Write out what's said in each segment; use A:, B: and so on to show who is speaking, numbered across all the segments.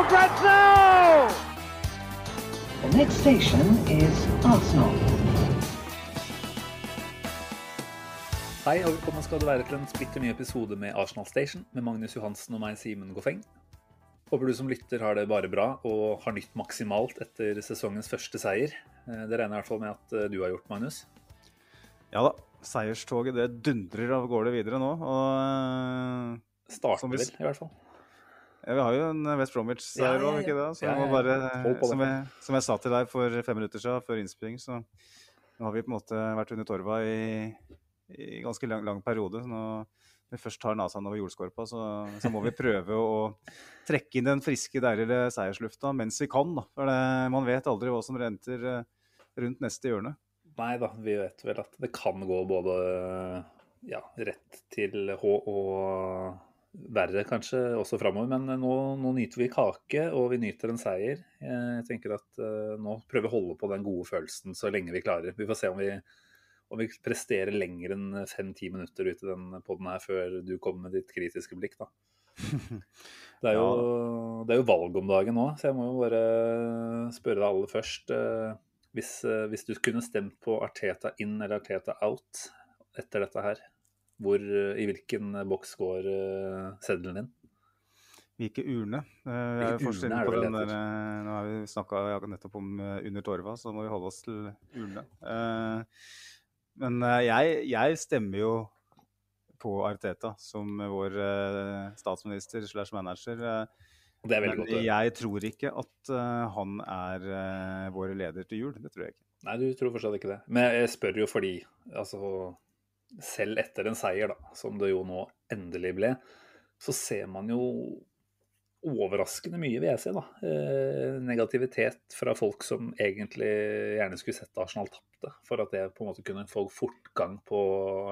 A: for grabs!
B: The next station is Arsenal.
C: Hei og velkommen skal du være til en splitter ny episode med Arsenal Station med Magnus Johansen og meg, Simen Goffeng. Håper du som lytter har det bare bra og har nytt maksimalt etter sesongens første seier. Eh, Det regner jeg i hvert fall med at eh, du har gjort, Magnus.
D: Ja da. Seierstoget det dundrer av gårde videre nå. Og eh,
C: Starter
D: vi
C: vel, i hvert fall.
D: Ja, vi har jo en West Bromwich-seier
C: Ja, ja,
D: òg,
C: ja.
D: ikke det? Så jeg må bare, som jeg, som jeg sa til deg for fem minutter siden, før innspilling, så nå har vi på en måte vært under torva i, i ganske lang, lang periode. Så nå vi først tar nesa over jordskorpa, så, så må vi prøve å trekke inn den friske, deilige seierslufta mens vi kan. Da. For det, man vet aldri hva som renter eh, rundt neste hjørne.
C: Nei da, vi vet vel at det kan gå både ja, rett til H og verre kanskje også framover. Men nå, nå nyter vi kake, og vi nyter en seier. Jeg tenker at eh, nå prøver vi å holde på den gode følelsen så lenge vi klarer. Vi får se om vi, om vi presterer lenger enn fem-ti minutter ut i den poden her før du kommer med ditt kritiske blikk, da. Det er, jo, det er jo valg om dagen nå, så jeg må jo bare spørre deg aller først. eh, Hvis, eh, hvis du kunne stemt på Arteta inn eller Arteta out etter dette her, hvor, eh, i hvilken boks går eh, seddelen din?
D: Hvilke urne? Eh,
C: Hvilke urne er
D: på
C: det
D: den der, eh, Nå har vi snakka nettopp om eh, under torva, så må vi holde oss til urne. Eh, men eh, jeg, jeg stemmer jo på Arteta som vår eh, statsminister slash manager. eh,
C: Det er veldig
D: men
C: godt. å
D: jeg tror ikke at eh, han er eh, vår leder til jul. Det tror jeg ikke.
C: Nei, du tror fortsatt ikke det. Men jeg spør jo fordi, altså Selv etter en seier, da, som det jo nå endelig ble, så ser man jo overraskende mye, vil jeg si. da. Eh, negativitet fra folk som egentlig gjerne skulle sett Arsenal tapte, for at det på en måte kunne få fortgang på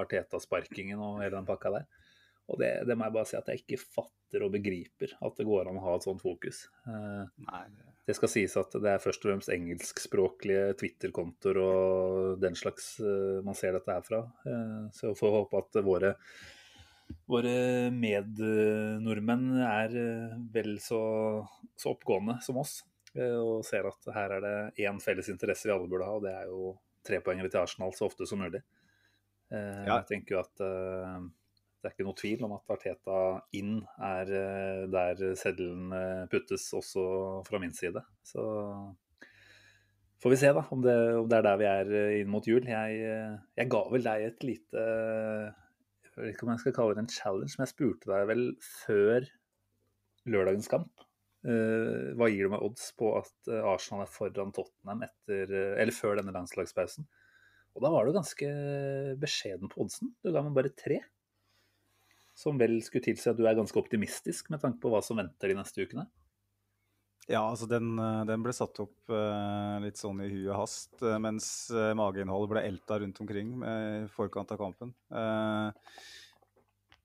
C: Arteta-sparkingen og hele den pakka der. Og det, det må jeg bare si at jeg ikke fatter og begriper at det går an å ha et sånt fokus. Eh,
D: Nei, det-
C: det skal sies at det er først og fremst engelskspråklige Twitter-kontoer og den slags eh, man ser dette her fra. Eh, Så jeg får håpe at våre, våre mednordmenn er eh, vel så, så oppgående som oss. Og ser at her er det én felles interesse vi alle burde ha, og det er jo trepoengere til Arsenal så ofte som mulig. Jeg tenker jo at det er ikke noe tvil om at Arteta inn er eh, der seddelen eh, puttes, også fra min side. Så får vi se da, om det, om det er der vi er eh, inn mot jul. Jeg, jeg ga vel deg et lite Jeg vet ikke om jeg skal kalle det en challenge, men jeg spurte deg vel før lørdagens kamp. hva gir du meg odds på at Arsenal er foran Tottenham etter, eller før denne landslagspausen? Og da var du ganske beskjeden på oddsen. Du ga meg bare tre. Som vel skulle tilsi at du er ganske optimistisk med tanke på hva som venter de neste ukene.
D: Ja, altså den, eh, den ble satt opp eh, litt sånn i huet hast, eh, mens mageinnholdet ble elta rundt omkring i forkant av kampen.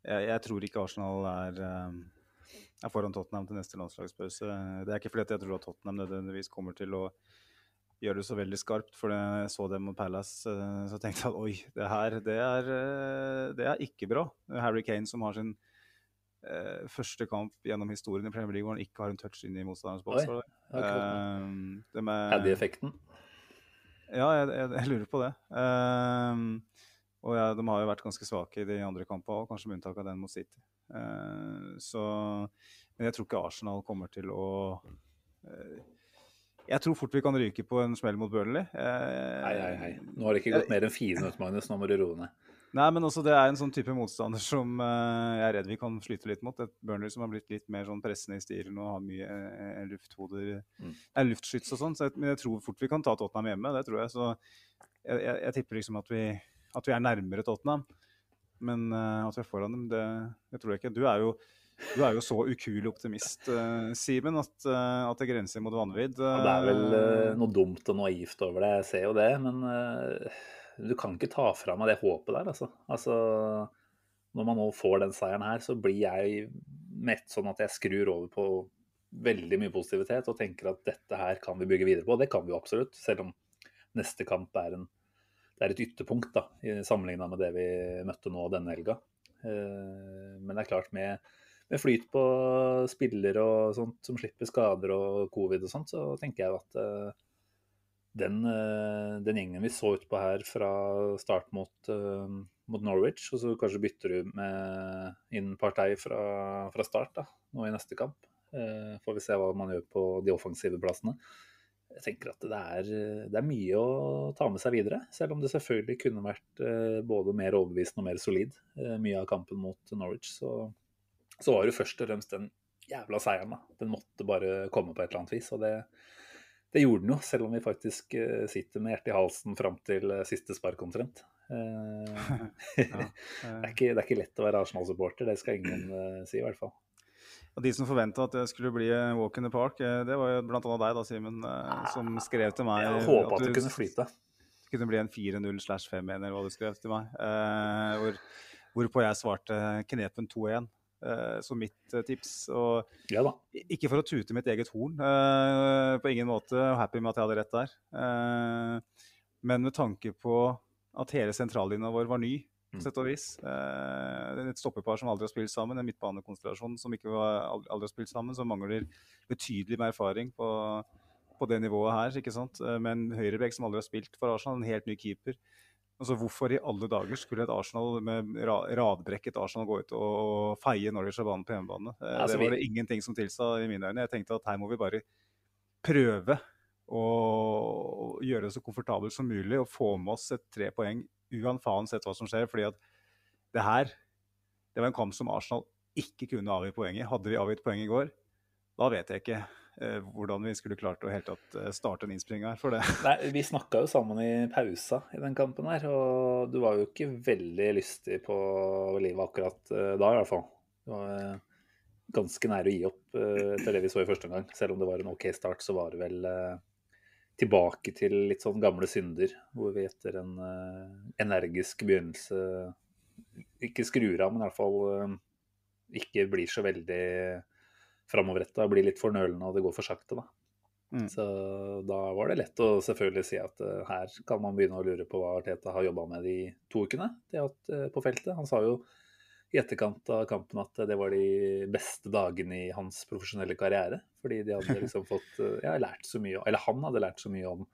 D: Jeg, jeg tror ikke Arsenal er, er foran Tottenham til neste landslagspause. Det er ikke fordi jeg tror at Tottenham nødvendigvis kommer til å gjøre det så veldig skarpt, for jeg så dem mot Palace, eh, så tenkte jeg at oi, det her det er, eh, det er ikke bra. Harry Kane som har sin eh, første kamp gjennom historien i Premier League hvor han ikke har en touch inn i motstanderens boks. Det? Ehm, det med-
C: Paddy-effekten.
D: Ja, jeg, jeg, jeg lurer på det. Ehm, og ja, de har jo vært ganske svake i de andre kampene òg, kanskje med unntak av den mot City. Ehm, så, men jeg tror ikke Arsenal kommer til å eh, Jeg tror fort vi kan ryke på en smell mot Burnley. Eh,
C: Hei, hei, hei. Nå har det ikke gått mer enn fire minutter, Magnus. Nå må du roe ned.
D: Nei, men også det er en sånn type motstander som eh, jeg er redd vi kan slite litt mot. Et Burnley som har blitt litt mer sånn pressende i stilen og har mye uh, lufthoder
C: Mm.
D: eh, luftskyts og sånn. Så jeg, men jeg tror fort vi kan ta Tottenham hjemme. Det tror jeg. Så jeg, jeg, jeg tipper liksom at vi, at vi er nærmere Tottenham. Men eh, at vi er foran dem, det, det tror jeg ikke. Du er jo Du er jo så ukuelig optimist, uh, Simen, at, uh, at, det grenser mot vanvidd. Uh,
C: det er vel uh, noe dumt og naivt over det, jeg ser jo det. Men du kan ikke ta fra meg det håpet der, altså. altså. Når man nå får den seieren her, så blir jeg mett sånn at jeg skrur over på veldig mye positivitet og tenker at dette her kan vi bygge videre på. Det kan vi jo absolutt, selv om neste kamp er, en, det er et ytterpunkt da, sammenligna med det vi møtte nå denne helga. Men det er klart, med med flyt på spillere og sånt som slipper skader og covid og sånt, så tenker jeg at uh, den, uh, den, gjengen vi så utpå her fra start mot, uh, mot, Norwich, og så kanskje bytter du med inn partei fra, fra start da, nå i neste kamp. får vi se hva man gjør på de offensive plassene. Jeg tenker at det er, det er, mye å ta med seg videre, selv om det selvfølgelig kunne vært både mer overbevisende og mer solid, mye av kampen mot Norwich. så så var det først og fremst den jævla seieren. da. Den måtte bare komme på et eller annet vis. Og det, det gjorde den jo, selv om vi faktisk eh, sitter med hjertet i halsen fram til eh, siste spark omtrent. Eh, det, er ikke, det, er ikke, lett å være Arsenal-supporter, det skal ingen si i hvert fall.
D: Og De som forventa at det skulle bli walk in the park, det var jo bl.a. deg, da, Simen, som skrev til meg
C: Jeg håpa at, at det kunne flyte.
D: Det kunne bli en 4-0 slash 5-1, eller hva du skrev til meg. hvor, hvorpå jeg svarte knepen 2-1 uh, som mitt uh, tips. Og
C: ja
D: ikke for å tute mitt eget horn, uh, på ingen måte happy med at jeg hadde rett der. men med tanke på at hele sentrallinja vår var ny, på mm. sett og vis. et stoppepar som aldri har spilt sammen, en midtbanekonstellasjon som ikke aldri har spilt sammen, som mangler betydelig med erfaring på, på det nivået her. ikke sant? Med en høyrebekk som aldri har spilt for Arsenal, en helt ny keeper. Altså, Hvorfor i alle dager skulle et Arsenal med radbrekket Arsenal gå ut og feie Norwich av banen på hjemmebane? Eh, altså, det var det ingenting som tilsa i mine øyne. Jeg tenkte at her må vi bare prøve å gjøre det så komfortabelt som mulig og få med oss et tre poeng uansett hva som skjer. fordi at det her det var en kamp som Arsenal ikke kunne avgi poeng i. Hadde vi avgitt poeng i går, da vet jeg ikke. Eh, hvordan vi skulle klart å helt tatt eh, starte en innspring her for det.
C: Nei, Vi snakka jo sammen i pausa i den kampen her, og du var jo ikke veldig lystig på livet akkurat eh, da, i hvert fall. Du var ganske nær å gi opp etter det vi så i første omgang. Selv om det var en OK start, så var det vel tilbake til litt sånn gamle synder, hvor vi etter en energisk begynnelse ikke skrur av, men i hvert fall ikke blir så veldig framoverretta blir litt fornølende og det går for sakte. da. Mm. Så da var det lett å selvfølgelig si at uh, her kan man begynne å lure på hva Arteta har jobba med de to ukene hatt, uh, på feltet. Han sa jo i etterkant av kampen at det var de beste dagene i hans profesjonelle karriere. Fordi de hadde liksom fått uh, ja, lært så mye, eller han hadde lært så mye om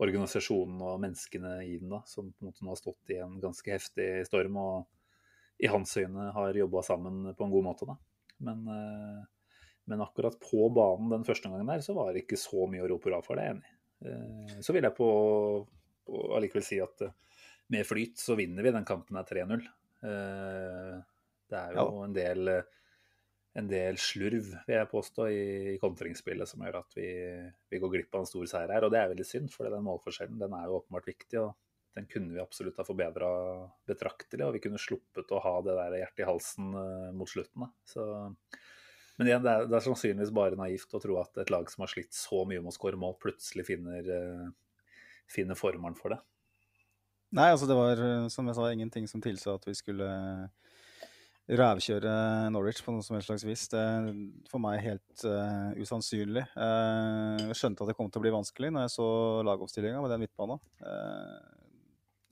C: organisasjonen og menneskene i den, da, som på en måte nå har stått i en ganske heftig storm og i hans øyne har jobba sammen på en god måte. da. Men men akkurat på banen den første gangen der, så var det ikke så mye å rope hurra for, det er jeg enig i. Eh, så vil jeg på, på allikevel si at eh, med flyt så vinner vi den kampen her 3-0. Eh, det er jo ja. en, del, en del slurv, vil jeg påstå, i kontringsspillet som gjør at vi, vi, går glipp av en stor seier her. Og det er veldig synd, for den målforskjellen den er jo åpenbart viktig. og den kunne vi absolutt ha forbedra betraktelig, og vi kunne sluppet å ha det der hjertet i halsen mot slutten. Da. Så men igjen, det er, det er, sannsynligvis bare naivt å tro at et lag som har slitt så mye med å skåre mål, plutselig finner, uh, finner formelen for det.
D: Nei, altså det var som jeg sa, ingenting som tilsa at vi skulle rævkjøre Norwich på noe som helst slags vis. Det er for meg helt uh, usannsynlig. Uh, jeg skjønte at det kom til å bli vanskelig når jeg så lagoppstillinga med den midtbanen. Uh,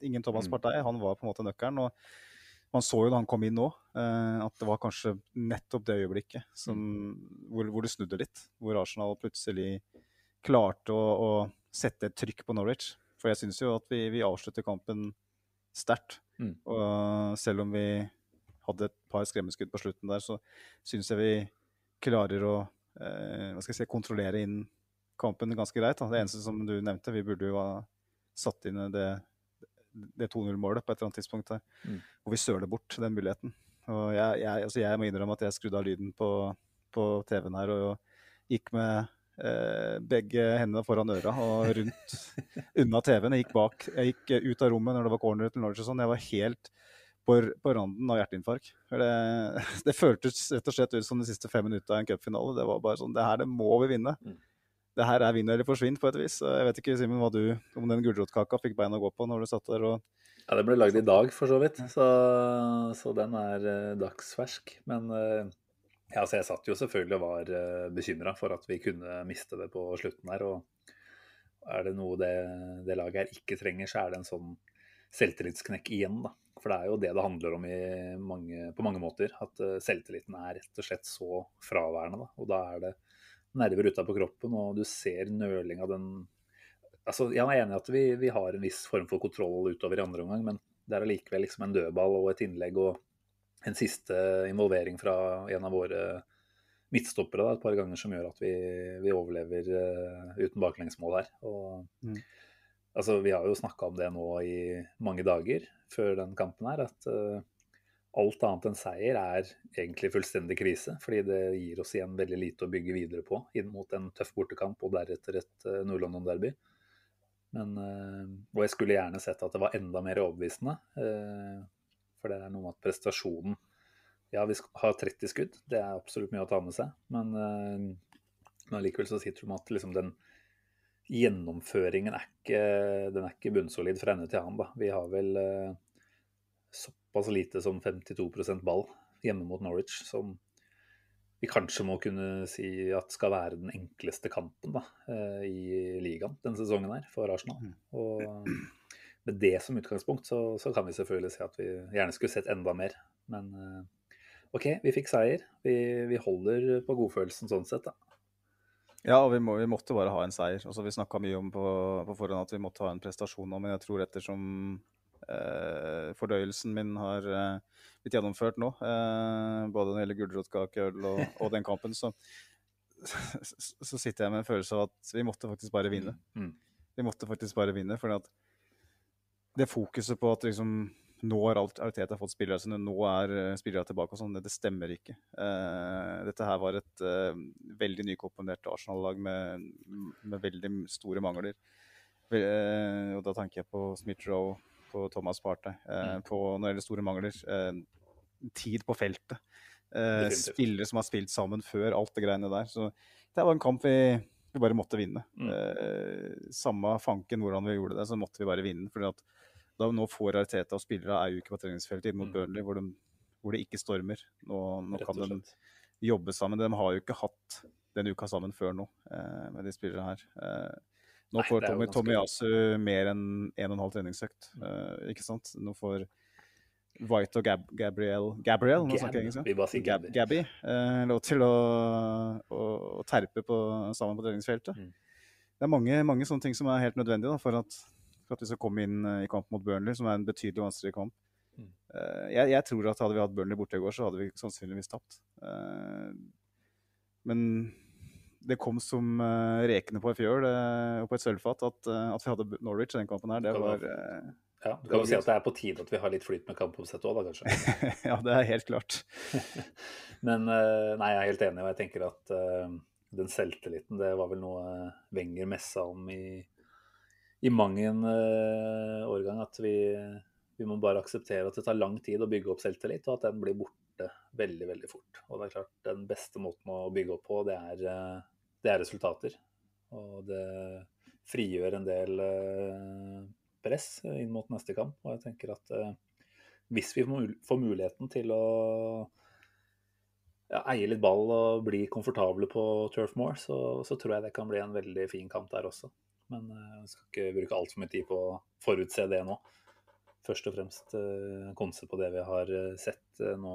D: ingen Thomas mm. Han var på en måte nøkkelen. og man så jo da han kom inn nå, eh, at det var kanskje nettopp det øyeblikket som, hvor, hvor, det snudde litt. Hvor Arsenal plutselig klarte å, å sette et trykk på Norwich. For jeg syns jo at vi, vi, avslutter kampen sterkt. Mm. Og selv om vi hadde et par skremmeskudd på slutten der, så syns jeg vi klarer å eh, hva skal jeg si, kontrollere inn kampen ganske greit. Da. Det eneste som du nevnte, vi burde jo ha satt inn det det 2-0-målet på et eller annet tidspunkt her. Mm. Og vi søler bort den muligheten. Og jeg, jeg, altså jeg, må innrømme at jeg skrudde av lyden på, på TV-en her og gikk med eh, begge hendene foran øra og rundt unna TV-en. Jeg gikk bak, jeg gikk ut av rommet når det var corner til Norwich og sånn. Jeg var helt på, på randen av hjerteinfarkt. Det, det føltes rett og slett ut som de siste fem minuttene av en cupfinale. Det var bare sånn Det her det må vi vinne.
C: Mm.
D: Det her er vinn eller forsvinn, på et vis. Jeg vet ikke, Simen, hva du om den gulrotkaka fikk bein å gå på når du satt der og
C: Ja, Den ble lagd i dag, for så vidt, så, så den er eh, dagsfersk. Men eh, ja, altså jeg satt jo selvfølgelig og var uh, bekymra for at vi kunne miste det på slutten her. Og er det noe det, det laget her ikke trenger, så er det en sånn selvtillitsknekk igjen, da. For det er jo det det handler om mange, på mange måter. At uh, selvtilliten er rett og slett så fraværende. Da. Og da er det nerver utapå kroppen, og du ser nøling av den altså, Jeg er enig i at vi, vi, har en viss form for kontroll utover i andre omgang, men det er allikevel liksom en dødball og et innlegg og en siste involvering fra en av våre midtstoppere da, et par ganger som gjør at vi, vi overlever uh, uten baklengsmål her. Og, mm. altså, vi har jo snakka om det nå i mange dager før den kampen her, at uh, alt annet enn seier er egentlig fullstendig krise. Fordi det gir oss igjen veldig lite å bygge videre på inn mot en tøff bortekamp og deretter et uh, Nord-London-derby. Men, og jeg skulle gjerne sett at det var enda mer overbevisende. For det er noe med at prestasjonen Ja, vi har 30 skudd, det er absolutt mye å ta med seg. Men, men likevel så sitter du med at liksom den gjennomføringen er ikke, den er ikke bunnsolid fra ende til annen. Vi har vel uh, såpass lite som 52% ball hjemme mot Norwich, som vi kanskje må kunne si at skal være den enkleste kampen da, uh, i ligaen denne sesongen her for Arsenal. Mm. Og med det som utgangspunkt, så, så, kan vi selvfølgelig si at vi gjerne skulle sett enda mer. Men eh, OK, vi fikk seier. Vi, vi holder på godfølelsen sånn sett, da.
D: Ja, og vi, må, vi måtte bare ha en seier. Altså, vi snakka mye om på, på, forhånd at vi måtte ha en prestasjon nå, men jeg tror ettersom eh, fordøyelsen min har eh, blitt gjennomført nå, eh, både når det gjelder gulrotkakeøl og, og den kampen, så, så, sitter jeg med en følelse av at vi måtte faktisk bare vinne. Mm. Vi måtte faktisk bare vinne, for det fokuset på at liksom nå har Arteta fått spillere sine, nå er uh, spillere tilbake og sånn, det, det, stemmer ikke. Uh, dette her var et uh, veldig nykomponert Arsenal-lag med, med, veldig store mangler. og da tenker jeg på Smith-Roe, på Thomas Partey, mm. på når det gjelder store mangler. tid på feltet. spillere som har spilt sammen før, alt det greiene der. Så det var en kamp vi vi bare måtte vinne. Mm. Eh, samme fanken hvordan vi gjorde det, så måtte vi bare vinne. fordi at da nå får Arteta og spillere er jo ikke på treningsfeltet inn mot mm. Burnley, hvor, de, hvor, det ikke stormer. Nå, nå kan de jobbe sammen. De har jo ikke hatt den uka sammen før nå, eh, med de spillere her. Eh, nå får Tommy, Tommy Yasu mer enn en og en halv treningsøkt, mm. eh, ikke sant? Nå får White og Gab Gabriel Gabriel, nå snakker jeg engelsk.
C: Vi bare sier
D: Gab Gabby. Uh, lov til å, å, å terpe på, sammen på treningsfeltet. Mm. Det er mange, mange, sånne ting som er helt nødvendige da, for at for at vi skal komme inn eh, i kamp mot Burnley, som er en betydelig vanskeligere kamp. Mm. Uh, jeg, jeg, tror at hadde vi hatt Burnley borte i går, så hadde vi sannsynligvis tapt. Uh, men det kom som uh, rekene på en fjøl og på et sølvfat at, at, vi hadde Norwich i den kampen her. Det var
C: ja, Du kan jo si at det er på tide at vi har litt flyt med kampoppsettet òg, da kanskje?
D: ja, det er helt klart.
C: Men nei, jeg er helt enig, og jeg tenker at den selvtilliten, det var vel noe Wenger messa om i i mang en uh, årgang at vi, vi, må bare akseptere at det tar lang tid å bygge opp selvtillit, og at den blir borte veldig veldig fort. Og det er klart, Den beste måten å bygge opp på, det er, uh, det er resultater. Og det frigjør en del uh, press inn mot neste kamp. Og jeg tenker at hvis vi får muligheten til å ja, eie litt ball og bli komfortable på Turf Moor, så, så tror jeg det kan bli en veldig fin kamp der også. Men jeg eh, skal ikke bruke altfor mye tid på å forutse det nå. Først og fremst konse på det vi har eh, sett nå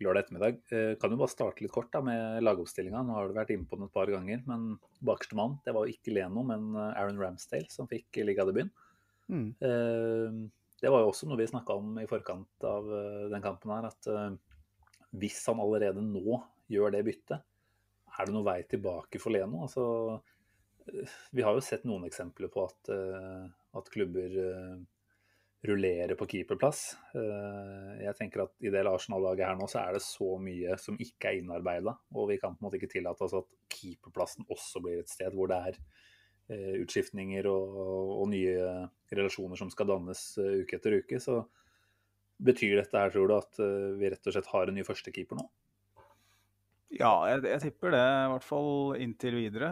C: lørdag ettermiddag. Kan jo bare starte litt kort da, med lagoppstillinga. Nå har du vært inne på den et par ganger. Men bakerste mann det var jo ikke Leno, men Aaron Ramsdale som fikk ligadebuten. Mm. Det var jo også noe vi snakka om i forkant av den kampen her, at hvis han allerede nå gjør det byttet, er det noen vei tilbake for Leno? Altså, vi har jo sett noen eksempler på at, eh, at klubber eh, rullerer på keeperplass. Eh, jeg tenker at i det Arsenal-laget her nå, så er det så mye som ikke er innarbeida. Og vi kan på en måte ikke tillate oss at keeperplassen også blir et sted hvor det er utskiftninger og, og nye relasjoner som skal dannes uke etter uke. Så Betyr dette her, tror du, at vi rett og slett har en ny førstekeeper nå?
D: Ja, jeg, jeg, tipper det. I hvert fall inntil videre.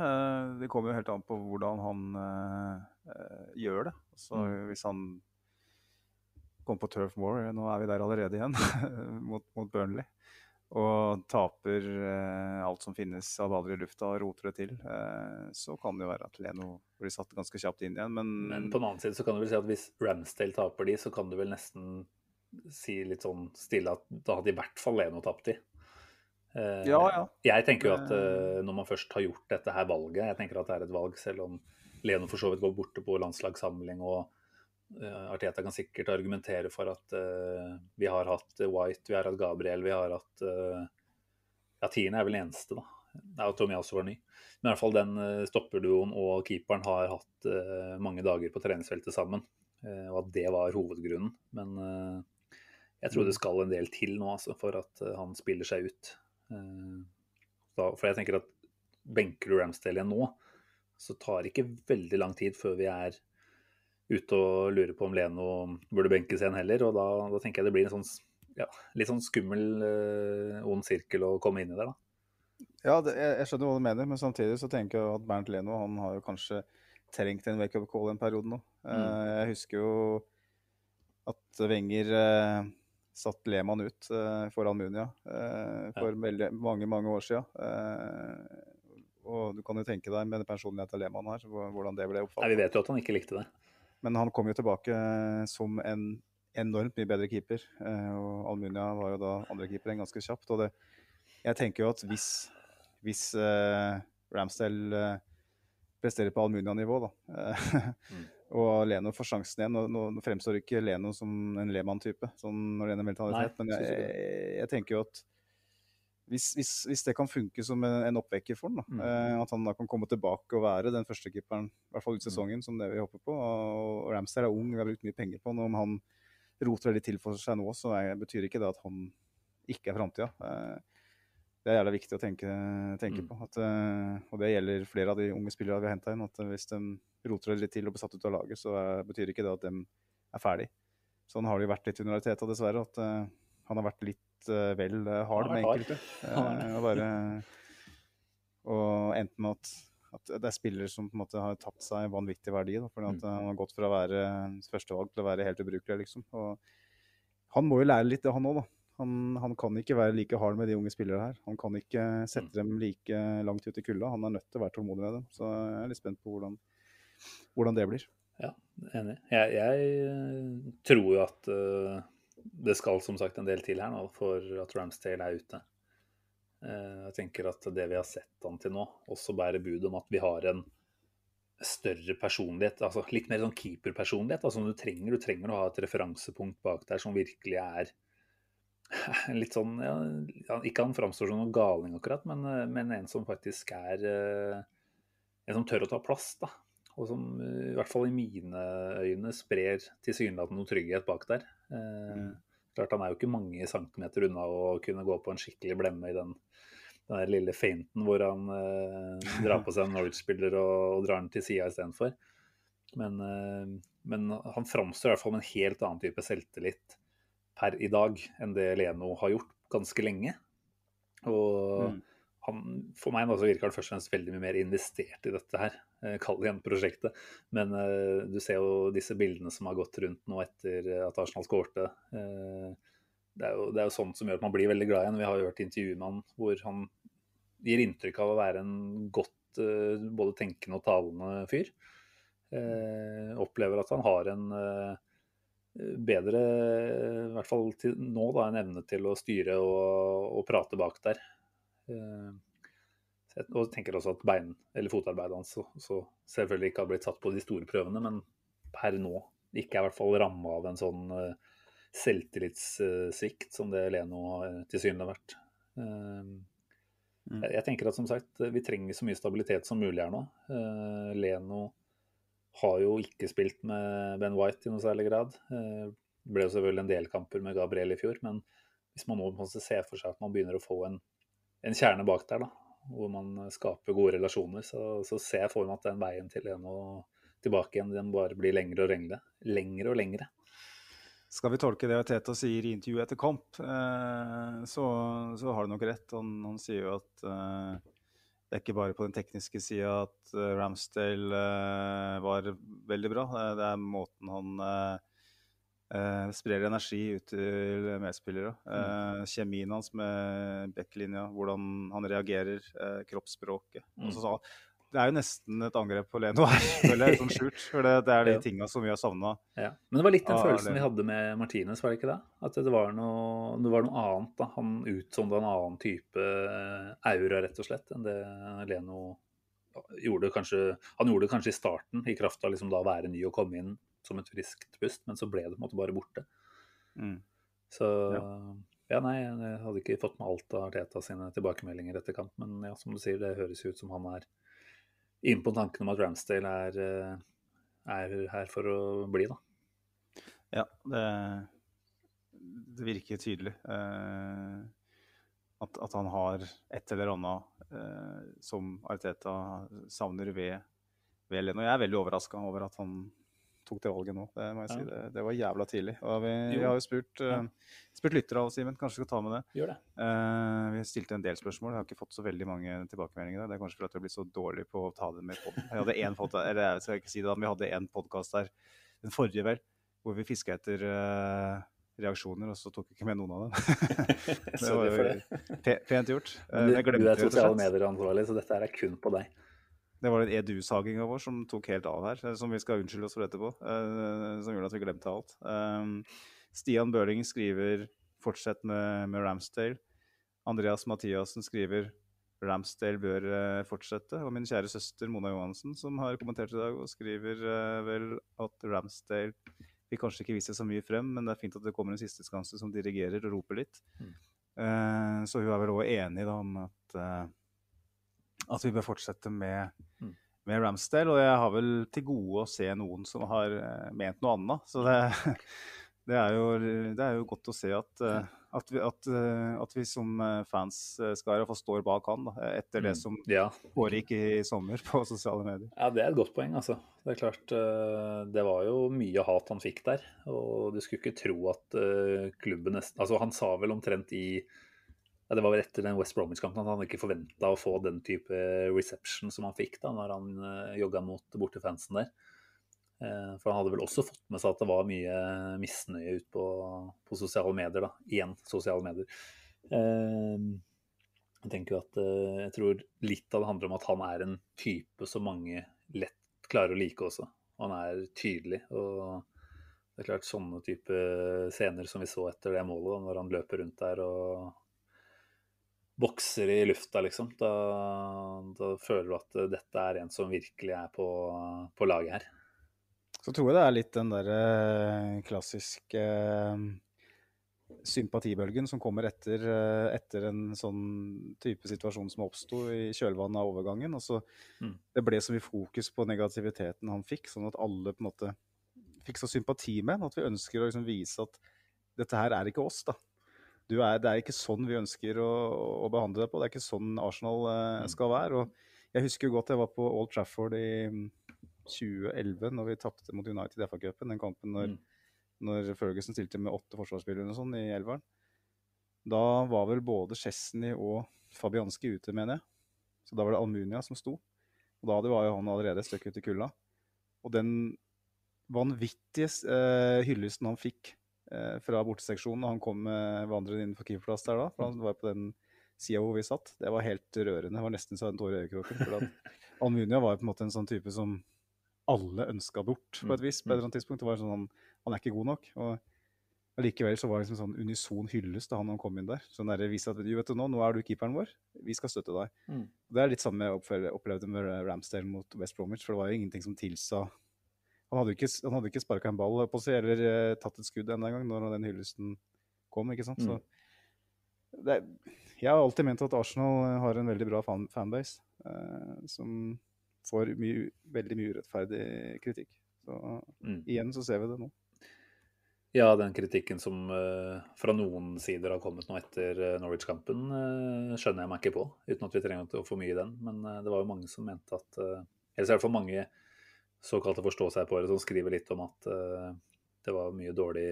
D: Det kommer jo helt an på hvordan han øh, gjør det. Så mm. Hvis han kommer på Turf War, nå er vi der allerede igjen, mot, mot, Burnley, og taper alt som finnes av baller i lufta og roter det til, så kan det jo være at Leno blir satt ganske kjapt inn igjen. Men,
C: men på den annen side så kan du vel si at hvis Ramsdale taper de, så kan du vel nesten si litt sånn stille at da hadde i hvert fall Leno tapt de.
D: Eh, ja, ja.
C: Jeg tenker jo at uh, når man først har gjort dette her valget, jeg tenker at det er et valg selv om Leno for så vidt går borte på landslagssamling og Arteta kan sikkert argumentere for at vi har hatt White, vi har hatt Gabriel, vi har hatt Ja, tiende er vel eneste, da. Er jo Tommy også var ny. Men i hvert fall den stopperduoen og keeperen har hatt mange dager på treningsfeltet sammen. og at det var hovedgrunnen. Men jeg tror det mm. skal en del til nå altså, for at uh, han spiller seg ut. Uh, da, for jeg tenker at benker du Ramsdale igjen nå, så tar det ikke veldig lang tid før vi er ute og lurer på om Leno burde benkes igjen heller. Og da, da tenker jeg det blir en sånn ja, litt sånn skummel, uh, ond sirkel å komme inn i der, da.
D: Ja, det, jeg, jeg, skjønner hva du mener, men samtidig så tenker jeg at Bernt Leno han har jo kanskje trengt en wake-up call en periode nå. Mm. jeg husker jo at Wenger satt Lehmann ut uh, Munia Almunia uh, for ja. veldig, mange, mange år. Uh, og du kan jo tenke deg med personligheten til Lehmann her, hvordan det ble oppfattet.
C: vi vet jo at han ikke likte det.
D: Men han kom jo tilbake som en enormt mye bedre keeper. og Almunia var jo da andrekeeperen ganske kjapt. Og det, jeg tenker jo at hvis, hvis Ramsdale presterer på Almunia-nivå, da mm og Leno får sjansen igjen. Nå, nå fremstår ikke Leno som en Lehmann-type sånn når det gjelder mentalitet, Nei, men jeg, jeg, jeg, tenker jo at hvis, hvis, hvis, det kan funke som en, en oppvekker for ham, mm. eh, at han da kan komme tilbake og være den første keeperen, i hvert fall ut mm. sesongen, mm. som det vi håper på. Og, og Ramsdale er ung, vi har brukt mye penger på han. Om han roter veldig til for seg nå, så er, betyr ikke det at han ikke er framtida. Eh, det er jævla viktig å tenke, tenke mm. på. At, uh, og det gjelder flere av de unge spillerne vi har henta inn. at Hvis de roter litt til og blir satt ut av laget, så er, betyr ikke det at de er ferdig. Sånn har det jo vært litt under Arteta, dessverre. At uh, han har vært litt vel hard med enkelte. og, bare, og enten at, at, det er spillere som på en måte har tapt seg vanvittig verdi. Da, fordi at mm. han har gått fra å være førstevalg til å være helt ubrukelig, liksom. Og han må jo lære litt det, han òg, da. Han, han, kan ikke være like hard med de unge spillere her. Han kan ikke sette mm. dem like langt ut i kulda. Han er nødt til å være tålmodig med dem. Så jeg er litt spent på hvordan, hvordan det blir.
C: Ja, enig. Jeg, jeg tror jo at uh, det skal som sagt en del til her nå for at Ramsdale er ute. Uh, jeg tenker at det vi har sett han til nå, også bærer bud om at vi har en større personlighet, altså litt mer sånn keeperpersonlighet. Altså du trenger, du trenger å ha et referansepunkt bak der som virkelig er litt sånn ja, Ikke han framstår som noen galing akkurat, men, eh, men, en som faktisk er eh, En som tør å ta plass, da. Og som eh, i hvert fall i mine øyne sprer tilsynelatende noe trygghet bak der. Mm. Klart Han er jo ikke mange centimeter unna å kunne gå på en skikkelig blemme i den, den lille feinten hvor han eh, drar på seg en Norwich-spiller og, og, drar den til sida istedenfor. Men, eh, men han framstår i hvert fall med en helt annen type selvtillit per i dag enn det Leno har gjort ganske lenge. Og mm. han, for meg nå så virker han først og fremst veldig mye mer investert i dette her, eh, kall igjen prosjektet. Men uh, du ser jo disse bildene som har gått rundt nå etter at Arsenal skårte. Uh, det, er jo, det er jo sånt som gjør at man blir veldig glad igjen. Vi har jo hørt intervjuet med han hvor han gir inntrykk av å være en godt uh, både tenkende og talende fyr. opplever at han har en bedre, i hvert fall til nå, da, en evne til å styre og, og prate bak der. Eh, og tenker også at bein, eller fotarbeidet hans så, så selvfølgelig ikke har blitt satt på de store prøvene, men per nå ikke er i hvert fall ramma av en sånn uh, selvtillitssvikt som det Leno uh, tilsynelatende har vært. Uh, mm. jeg, tenker at som sagt, vi trenger så mye stabilitet som mulig her nå. Leno har jo ikke spilt med Ben White i noe særlig grad. Det eh, ble jo selvfølgelig en del kamper med Gabriel i fjor, men hvis man nå ser for seg at man begynner å få en, en kjerne bak der, da, hvor man skaper gode relasjoner, så, så ser jeg for meg at den veien til en og tilbake igjen den bare blir lengre og lengre. Lengre og lengre.
D: Skal vi tolke det Teta sier i intervjuet etter kamp, eh, så, så, har du nok rett. Han, han sier jo at eh, det er ikke bare på den tekniske sida at uh, Ramsdale var veldig bra. Det er måten han uh, sprer energi ut til medspillere. Mm. Kjemien hans med backlinja, hvordan han reagerer, kroppsspråket. Mm. Så, det er jo nesten et angrep på Leno her, føler jeg, sånn skjult. For det, det er de tinga som vi har savna.
C: Ja. Men det var litt den følelsen vi hadde med Martinez, var det ikke det? At det var noe, det var noe annet. da. Han utsonda en annen type aura, rett og slett, enn det Leno gjorde kanskje Han gjorde det kanskje i starten, i kraft av liksom da å være ny og komme inn som et friskt pust, men så ble det på en måte bare borte. Mm. Så ja. ja. nei, jeg hadde ikke fått med alt av Arteta sine tilbakemeldinger etter kamp, men ja, som du sier, det høres ut som han er inn på tanken om at Ramsdale er, eh, er, her for å bli, da.
D: Ja, det, det virker tydelig. Uh... at, at, han har et eller annet eh, som Ariteta savner ved, ved Leno. Jeg er veldig overraska over at han tok det valget nå. Det må jeg si. Det, det var jævla tidlig. Og vi, vi har jo spurt, uh, spurt lyttere av Simen. Kanskje vi skal ta med det.
C: Gjør det.
D: Uh, vi stilte en del spørsmål. Jeg har ikke fått så veldig mange tilbakemeldinger. Det er kanskje fordi vi har blitt så dårlige på å ta det med poden. Vi hadde én eller jeg skal ikke si det, men vi hadde en podkast der, den forrige vel, hvor vi fiska etter uh, reaksjoner, og så tok vi ikke med noen av dem. det var jo pent gjort.
C: Men du, du er sosiale medier ansvarlig, så dette er kun på deg.
D: Det var en edu-saginga vår som tok helt av her, eh, som vi skal unnskylde oss for etterpå. Uh, som gjorde at vi glemte alt. Um, Stian Børling skriver 'fortsett med, med Ramsdale'. Andreas Mathiassen skriver 'Ramsdale bør uh, fortsette'. Og min kjære søster Mona Johansen, som har kommentert i dag, og skriver uh, vel at Ramsdale vil kanskje ikke vise så mye frem, men det er fint at det kommer en sisteskanse som dirigerer og roper litt. Mm. så hun er vel òg enig da, om at at vi bør fortsette med, mm. med, Ramsdale. Og jeg har vel til gode å se noen som har uh, ment noe annet. Så det, det, er jo, det, er jo, godt å se at, uh, at, vi, at, uh, at, vi, som fans skal iallfall står bak han da, etter det mm. som ja. foregikk i sommer på sosiale medier.
C: Ja, det er et godt poeng, altså. Det er klart, det var jo mye hat han fikk der. Og du skulle ikke tro at klubben nesten Altså, han sa vel omtrent i ja, Det var vel etter den West Bromwich-kampen at han ikke forventa å få den type reception som han fikk da når han uh, jogga mot bortefansen der. Uh, for han hadde vel også fått med seg at det var mye misnøye ute på, på, sosiale medier. da, Igjen sosiale medier. Uh, jeg tenker jo at jeg tror litt av det handler om at han er en type som mange lett klarer å like også. Han er tydelig. og det er klart Sånne type scener som vi så etter det målet, når han løper rundt der og bokser i lufta, liksom. Da, da, føler du at dette er en som virkelig er på, på laget her.
D: Så tror jeg det er litt den derre eh, klassiske eh, sympatibølgen som kommer etter, eh, etter, en sånn type situasjon som oppsto i kjølvannet av overgangen. Altså, mm. Det ble så mye fokus på negativiteten han fikk, sånn at alle på en måte fikk så sympati med At vi ønsker å liksom vise at dette her er ikke oss, da er, det er ikke sånn vi ønsker å, å, behandle deg på. Det er ikke sånn Arsenal eh, skal være. Og jeg husker jo godt jeg var på Old Trafford i 2011, mm, når vi tapte mot United i FA-cupen. Den kampen når, mm. når Ferguson stilte med åtte forsvarsspillere sånn i elveren. Da var vel både Chesney og Fabianski ute, mener jeg. Så da var det Almunia som sto. Og da var jo han allerede et stykke ute i kulda. Og den vanvittige eh, hyllesten han fikk fra borteseksjonen. Han kom vandrende inn på keeperplass der da. For han var på den sida hvor vi satt. Det var helt rørende. Det var nesten så en tåre i øyekroken. For Almunia var på en måte en sånn type som alle ønska bort på et vis. på et eller annet tidspunkt. Det var sånn, Han er ikke god nok. og Likevel så var det liksom sånn unison hyllest da han kom inn der. Sånn der, viste at vet du nå, nå er du keeperen vår, vi skal støtte deg. Mm. Det er litt samme jeg opplevde med Ramsdale mot West Bromwich. For det var jo ingenting som tilsa han hadde ikke, han hadde ikke sparka en ball på seg eller uh, tatt et skudd enda en gang når den hyllesten kom. ikke sant? Mm. Så det, jeg har alltid ment at Arsenal eh, har en veldig bra fan, fanbase uh, som får mye, veldig mye urettferdig kritikk. Så mm. igjen så ser vi det nå.
C: Ja, den kritikken som uh, fra noen sider har kommet nå etter Norwich-kampen, uh, skjønner jeg meg ikke på, uten at vi trenger å få mye i den. Men uh, det var jo mange som mente at Eller i hvert fall mange såkalte forstå-seg-på-ere som skriver litt om at uh, det var mye dårlig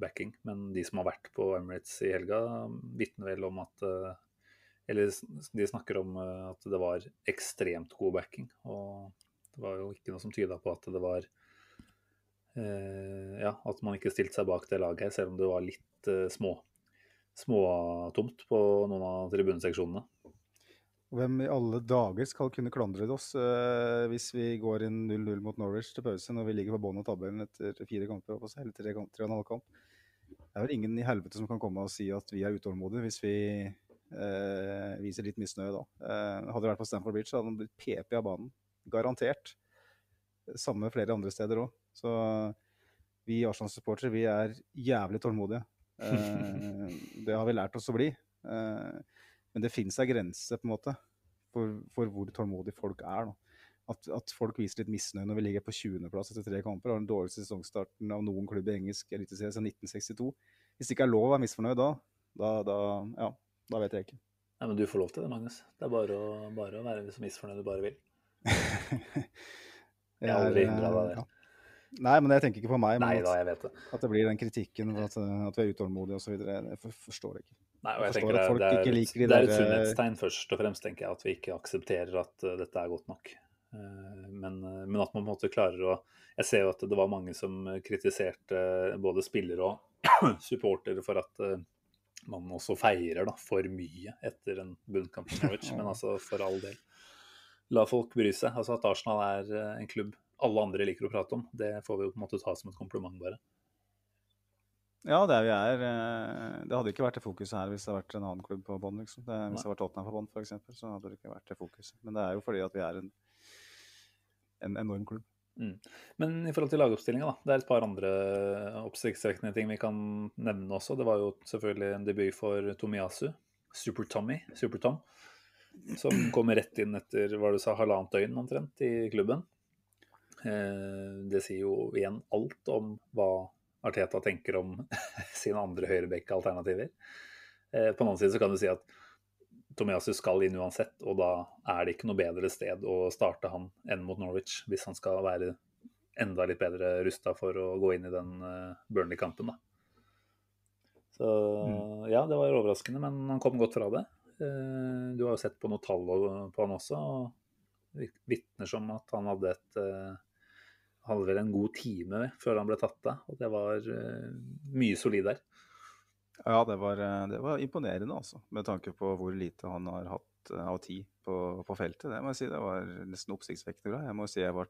C: backing. Men de som har vært på Emirates i helga, vitner vel om at uh, Eller de snakker om uh, at det var ekstremt god backing. Og det var jo ikke noe som tyda på at det var Ja, at man ikke stilte seg bak det laget her, selv om det var litt små småtomt på noen av tribuneseksjonene.
D: Hvem i alle dager skal kunne klandre oss uh, hvis vi går inn 0-0 mot Norwich til pause når vi ligger på bånn av tabellen etter fire kamper på seg, eller tre, tre og en halv kamp? Det er vel ingen i helvete som kan komme og si at vi er utålmodige hvis vi uh, viser litt misnøye da. Uh, hadde det vært på Stamford Bridge, hadde han blitt PP av banen. Garantert. Samme flere andre steder òg. Så vi Arsenal-supportere, vi er jævlig tålmodige. Eh, det har vi lært oss å bli. Eh, men det finnes en grense på en måte for, for hvor tålmodige folk er. At, at folk viser litt misnøye når vi ligger på 20.-plass etter tre kamper og har den dårligste sesongstarten av noen klubb i engelsk eliteserie siden 1962. Hvis det ikke er lov å være misfornøyd da, da, da, ja, da vet jeg ikke.
C: Nei, men du får lov til det, Magnus. Det er bare å, bare å være så misfornøyd du bare vil. Jeg har aldri hindra deg det.
D: ja. Nei, men jeg tenker ikke på meg.
C: Nei da, jeg vet det.
D: at det blir den kritikken at, at vi er utålmodige osv. Jeg forstår det ikke.
C: Nei, og jeg
D: Jeg
C: tenker det, det, er,
D: de
C: det er et
D: eh,
C: sunnhetstegn først og fremst, tenker jeg, at vi ikke aksepterer at uh, dette er godt nok. Uh, men, men at man på en måte klarer å Jeg ser jo at det var mange som kritiserte både spillere og supportere for at man også feirer da, for mye etter en bunnkamp i Norwich. Men altså, for all del. La folk bry seg. Altså At Arsenal er en klubb alle andre liker å prate om, det får vi jo på en måte ta som et kompliment, bare.
D: Ja, det er vi er. eh, Det hadde ikke vært det fokuset her hvis det hadde vært en annen klubb på bånn. Liksom. Det, hvis det hadde vært Tottenham på bånn, f.eks., så hadde det ikke vært det fokuset. Men det er jo fordi at vi er en, en enorm klubb.
C: Men i forhold til lagoppstillinga. Det er et par andre oppsiktsvekkende ting vi kan nevne også. Det var jo selvfølgelig en debut for Tomiyasu. Super-Tommy, Super-Tom. Som kommer rett inn etter hva du sa, halvannet døgn omtrent i klubben. Eh, Det sier jo igjen alt om hva Arteta tenker om sine andre høyrebekk-alternativer. Eh, På den annen side så kan du si at Tomiyasu skal inn uansett, og da er det ikke noe bedre sted å starte han enn mot Norwich, hvis han skal være enda litt bedre rusta for å gå inn i den eh, Burnley-kampen. da. Så ja, det var overraskende, men han kom godt fra det. Eh, Du har jo sett på noen tall på han også, og vitner som at han hadde et hadde vel en god time før han ble tatt av, og det var eh, mye solid der.
D: Ja, det var, eh, det var imponerende, altså. Med tanke på hvor lite han har hatt eh, av tid på, på feltet. Det må jeg si. Det var nesten oppsiktsvekkende bra. Jeg må si jeg ble,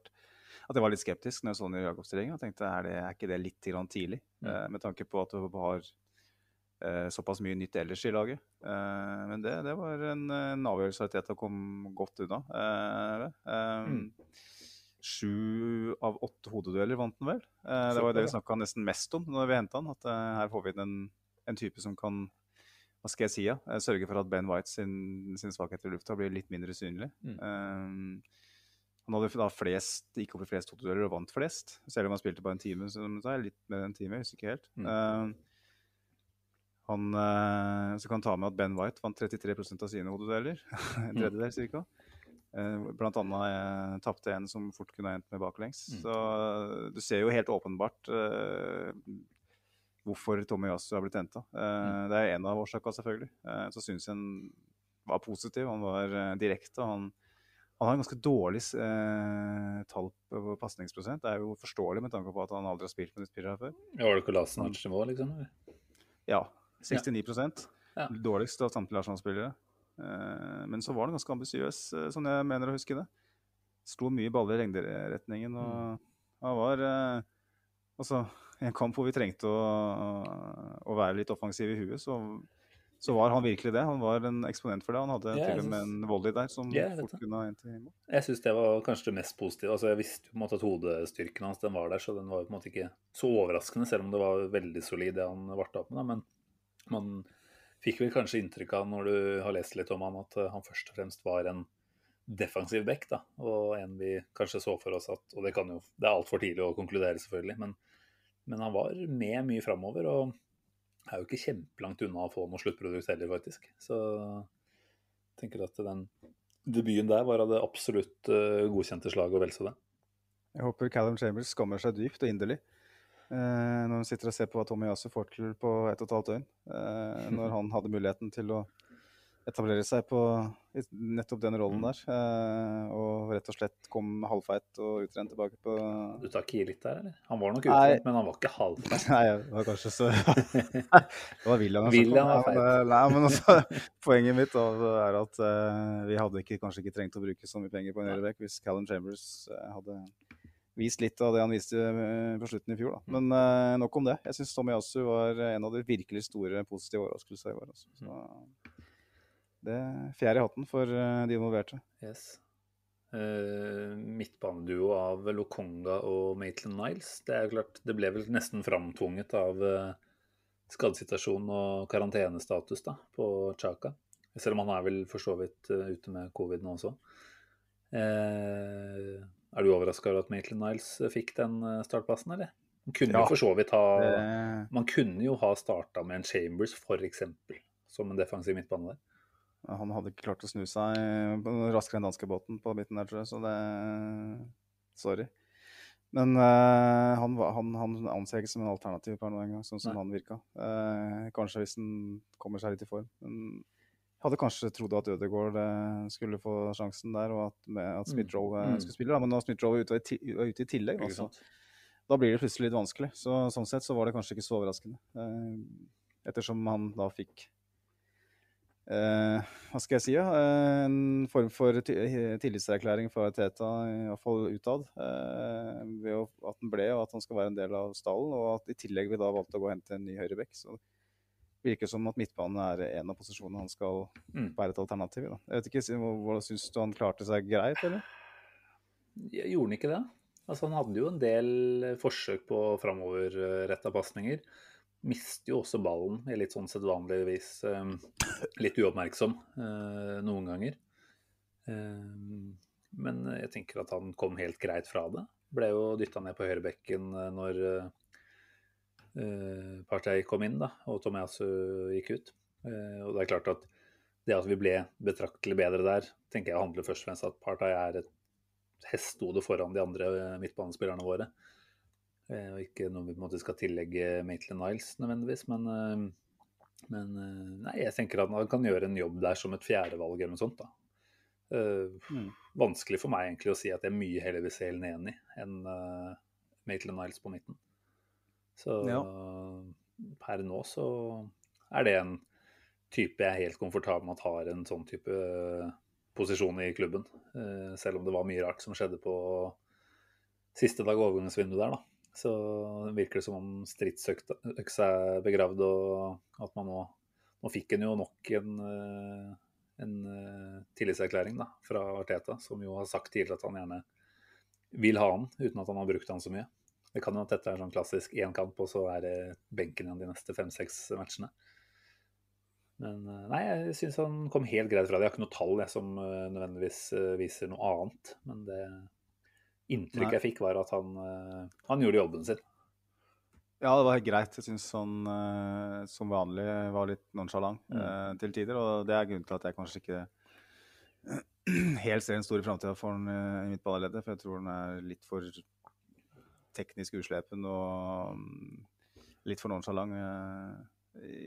D: at jeg var litt skeptisk når jeg så den i Jakobstillingen. Jeg tenkte er, det, er ikke det litt tidlig?
C: Mm.
D: Eh, med tanke på at du har eh, såpass mye nytt ellers i laget. Eh, men det, det var en, en avgjørelse Arteta kom godt unna.
C: Mm.
D: Sju av åtte hodedueller vant han vel. Eh, det var jo det vi snakka nesten mest om når vi henta han. At eh, her får vi inn en, en type som kan hva skal jeg si, ja? eh, sørge for at Ben White sin, sin svakhet i lufta blir litt mindre synlig.
C: Mm.
D: Eh, han hadde da flest, gikk opp i flest hodedueller og vant flest. Selv om han spilte bare en time, så det er litt mer enn en time. Jeg husker ikke helt.
C: Mm.
D: Han så kan ta med at Ben White vant 33% av sine hodedueller. en tredjedel cirka. Eh, Blant annet eh, tapte en som fort kunne ha endt med baklengs.
C: Mm.
D: Så eh, du ser jo helt åpenbart uh, hvorfor Tommy Yasu har blitt henta.
C: Mm.
D: Det er en av årsakene, selvfølgelig. Uh, så syns jeg han var positiv. Han var eh, direkte. Han, han har en ganske dårlig eh, tall på pasningsprosent. Det er jo forståelig med tanke på at han aldri har spilt med de her før.
C: Ja, Var det Kolasinac nivå, liksom?
D: Ja, 69
C: Ja.
D: Dårligst av samtlige Arsenal-spillere. Eh, men så var han ganske ambisiøs, som sånn jeg mener å huske det. Slo mye baller i lengderetningen. Og han var eh, Altså, i en kamp hvor vi trengte å, å være litt offensiv i huet, så, så var han virkelig det. Han var en eksponent for det. Han hadde
C: Ja,
D: til og med
C: synes-
D: en volley der som
C: Ja,
D: fort kunne ha endt i mål.
C: Jeg syns det var kanskje det mest positive. Altså, jeg visste på en måte at hodestyrken hans den var der, så den var på en måte ikke så overraskende, selv om det var veldig solid det han varta opp med. Da. Men man fikk vel kanskje inntrykk av når du har lest litt om han, at eh, han først og fremst var en defensiv back, da. Og en vi kanskje så for oss at Og det kan jo Det er altfor tidlig å konkludere, selvfølgelig, men, men han var med mye framover. Og er jo ikke kjempelangt unna å få noe sluttprodukt heller, faktisk. Så jeg tenker at den debuten der var av det absolutt eh, godkjente slaget, og vel så det.
D: Jeg håper Callum Chambers skammer seg dypt og inderlig når man sitter og ser på hva Tommy Yasu får til på ett og et halvt døgn. Eh, når han hadde muligheten til å etablere seg på nettopp den rollen der. Eh, og rett og slett kom halvfeit og utrent tilbake på
C: Du tar ikke i litt der, eller? Han var nok utrent, men han var ikke halvfeit.
D: Nei, det var kanskje så Det var William.
C: William var feit.
D: Nei, men altså, poenget mitt er at eh, vi hadde ikke, kanskje ikke trengt å bruke så mye penger på en høyreback hvis Callum Chambers eh, hadde vist litt av det han viste eh, på slutten i fjor. Da. Men uh, nok om det. Jeg syns Tommy Yasu var en av de virkelig store positive overraskelsene i år. Altså. Så, det er fjerde i hatten for uh, de involverte.
C: Yes. Uh, midtbaneduo av Lokonga og Maitland Niles. Det er klart, det ble vel nesten framtvunget av uh, skadesituasjon og karantenestatus da, på Chaka. Selv om han er vel for så vidt ute med covid nå også. Eh, er du overraska over at Maitland Niles fikk den eh, startplassen, eller? Man kunne
D: Ja.
C: ha Man kunne jo ha starta med en Chambers, f.eks., som en defensiv midtbane der.
D: Han hadde ikke klart å snu seg eh, raskere enn danskebåten på midten der, tror jeg, så det Sorry. Men uh, han, han, han anser jeg ikke som en alternativ per nå engang, sånn som
C: Nei.
D: han virka. Uh, kanskje hvis han kommer seg litt i form. Men hadde kanskje trodd at Ødegaard eh, skulle få sjansen der, og at, at Smith-Rowe eh,
C: Mm.
D: skulle spille. Da. Men nå er Smith-Rowe ute, er ute i tillegg, altså. da blir det plutselig litt vanskelig. Så sånn sett så var det kanskje ikke så overraskende. Eh, ettersom han da fikk eh, Hva skal jeg si? Ja? Eh, en form for ti- tillitserklæring fra Teta, iallfall utad. Eh, ved at han ble, og at han skal være en del av stallen. Og at i tillegg vi da valgte å gå og hente en ny høyrebekk. Så virker som at midtbanen er en av posisjonene han skal
C: Mm.
D: være et alternativ i. da. Jeg vet ikke, Hvordan syns du han klarte seg greit, eller?
C: Jeg Gjorde han ikke det? Altså, han hadde jo en del forsøk på framoverretta pasninger. Mister jo også ballen i litt sånn sedvanligvis eh, litt uoppmerksom eh, noen ganger. Eh, men jeg tenker at han kom helt greit fra det. Ble jo dytta ned på høyrebekken eh, når eh, Partey kom inn da, og Tomiasu gikk ut. Eh, og det er klart at det at vi ble betraktelig bedre der, tenker jeg handler først og fremst at Partey er et hestehode foran de andre eh, midtbanespillerne våre. Eh, Og ikke noe vi på en måte skal tillegge Maitland Niles nødvendigvis, men, eh, men eh, nei, jeg tenker at han kan gjøre en jobb der som et fjerdevalg eller noe sånt. da. Eh,
D: Mm.
C: Vanskelig for meg egentlig å si at jeg mye heller vil se Elneni enn uh, Maitland Niles på midten. Så
D: Ja.
C: per nå så er det en type jeg er helt komfortabel med at har en sånn type eh, posisjon i klubben. Eh, selv om det var mye rart som skjedde på siste dag overgangsvinduet der, da. Så virker det som om stridsøksa er begravd, og at man nå Nå fikk en jo nok en, eh, en tillitserklæring da, fra Arteta, som jo har sagt tidligere at han gjerne vil ha han, uten at han har brukt han så mye. Det kan jo at dette er sånn klassisk én kamp, og så er det benken igjen de neste fem-seks matchene. Men eh, nei, jeg syns han kom helt greit fra det. Jeg har ikke noe tall jeg, som eh, nødvendigvis eh, viser noe annet. Men det inntrykket
D: Nei.
C: jeg fikk, var at han, han gjorde jobben sin.
D: Ja, det var helt greit. Jeg syns han som vanlig var litt nonchalant
C: Mm.
D: til tider. Og det er grunnen til at jeg kanskje ikke helt ser den store framtida for han i mitt balleleddet, For jeg tror han er litt for teknisk uslepen og mm, litt for nonchalant eh,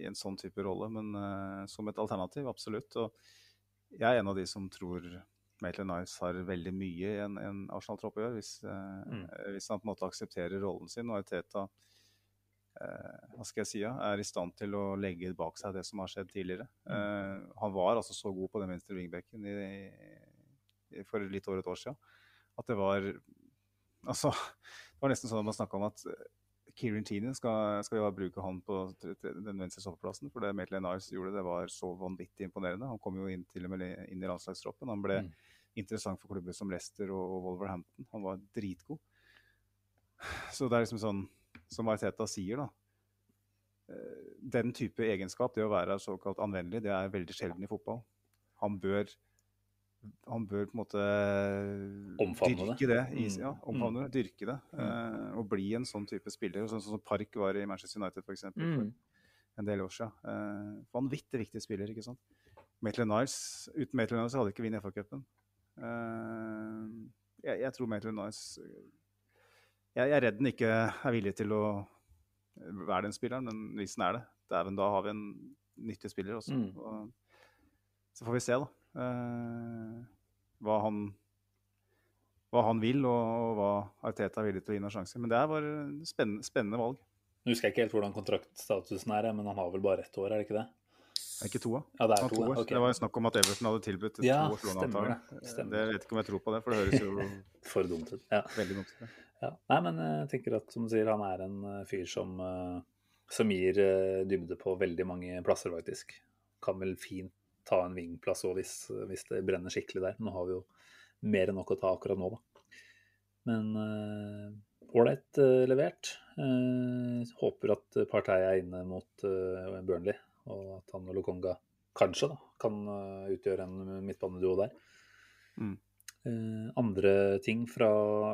D: i en sånn type rolle. Men eh, som et alternativ, absolutt. Og jeg er en av de som tror Maitland Nice har veldig mye i en, en Arsenal-tropp å gjøre, hvis, eh,
C: Mm.
D: hvis han på en måte aksepterer rollen sin. Og Arteta hva skal jeg si, ja, er i stand til å legge bak seg det som har skjedd tidligere. Eh, han var altså så god på den venstre wingbacken i, i, for litt over et år siden at det var Altså, det var nesten sånn at man snakka om at eh, Kieran Tine skal, skal jo bruke han på den venstre stoppeplassen. For det Maitland Niles gjorde, det var så vanvittig imponerende. Han kom jo inn til og med inn i landslagstroppen. Han ble
C: Mm.
D: interessant for klubber som Leicester og, og Wolverhampton. Han var dritgod. Så det er liksom sånn, som Mariteta sier, da. eh, Den type egenskap, det å være såkalt anvendelig, det er veldig sjelden i fotball. Han bør han bør på en måte
C: Omfavne det.
D: dyrke det. i-
C: Mm.
D: Ja, omfavne det, dyrke det. Uh, og bli en sånn type spiller. Sånn som Park var i Manchester United, for, eksempel
C: Mm.
D: for en del år siden. Uh, vanvittig viktig spiller, ikke sant. Maitland Niles, uten Maitland Niles hadde ikke vunnet FA-cupen. Uh, jeg, jeg tror Maitland Niles jeg, jeg er redd den ikke er villig til å være den spilleren, men hvis den er det, dæven, da har vi en nyttig spiller også.
C: Mm.
D: Og, så får vi se, da. Eh, hva han hva han vil, og, og hva Arteta er villig til å gi noen sjanser. Men det er bare spennende, spennende valg.
C: Nå husker jeg ikke helt hvordan kontraktstatusen er, men han har vel bare ett år, er det ikke det?
D: Det Er ikke to.
C: Ja, det er to.
D: to
C: ja.
D: Det var jo snakk om at Everton hadde tilbudt et
C: Ja,
D: to års låneavtale.
C: Det
D: vet ikke om jeg tror på det, for det høres jo
C: For dumt ut. Ja.
D: veldig dumt ut.
C: Ja. Nei, men jeg tenker at som du sier, han er en eh, fyr som, eh, som gir eh, dybde på veldig mange plasser, faktisk. Kan vel fint ta en vingplass òg hvis, hvis det brenner skikkelig der. Nå har vi jo mer enn nok å ta akkurat nå, da. Men ålreit uh, levert. Uh, håper at partiet er inne mot uh, Burnley, og at han og Lokonga kanskje da, kan eh, utgjøre en midtbaneduo der.
D: Mm.
C: Eh, andre ting fra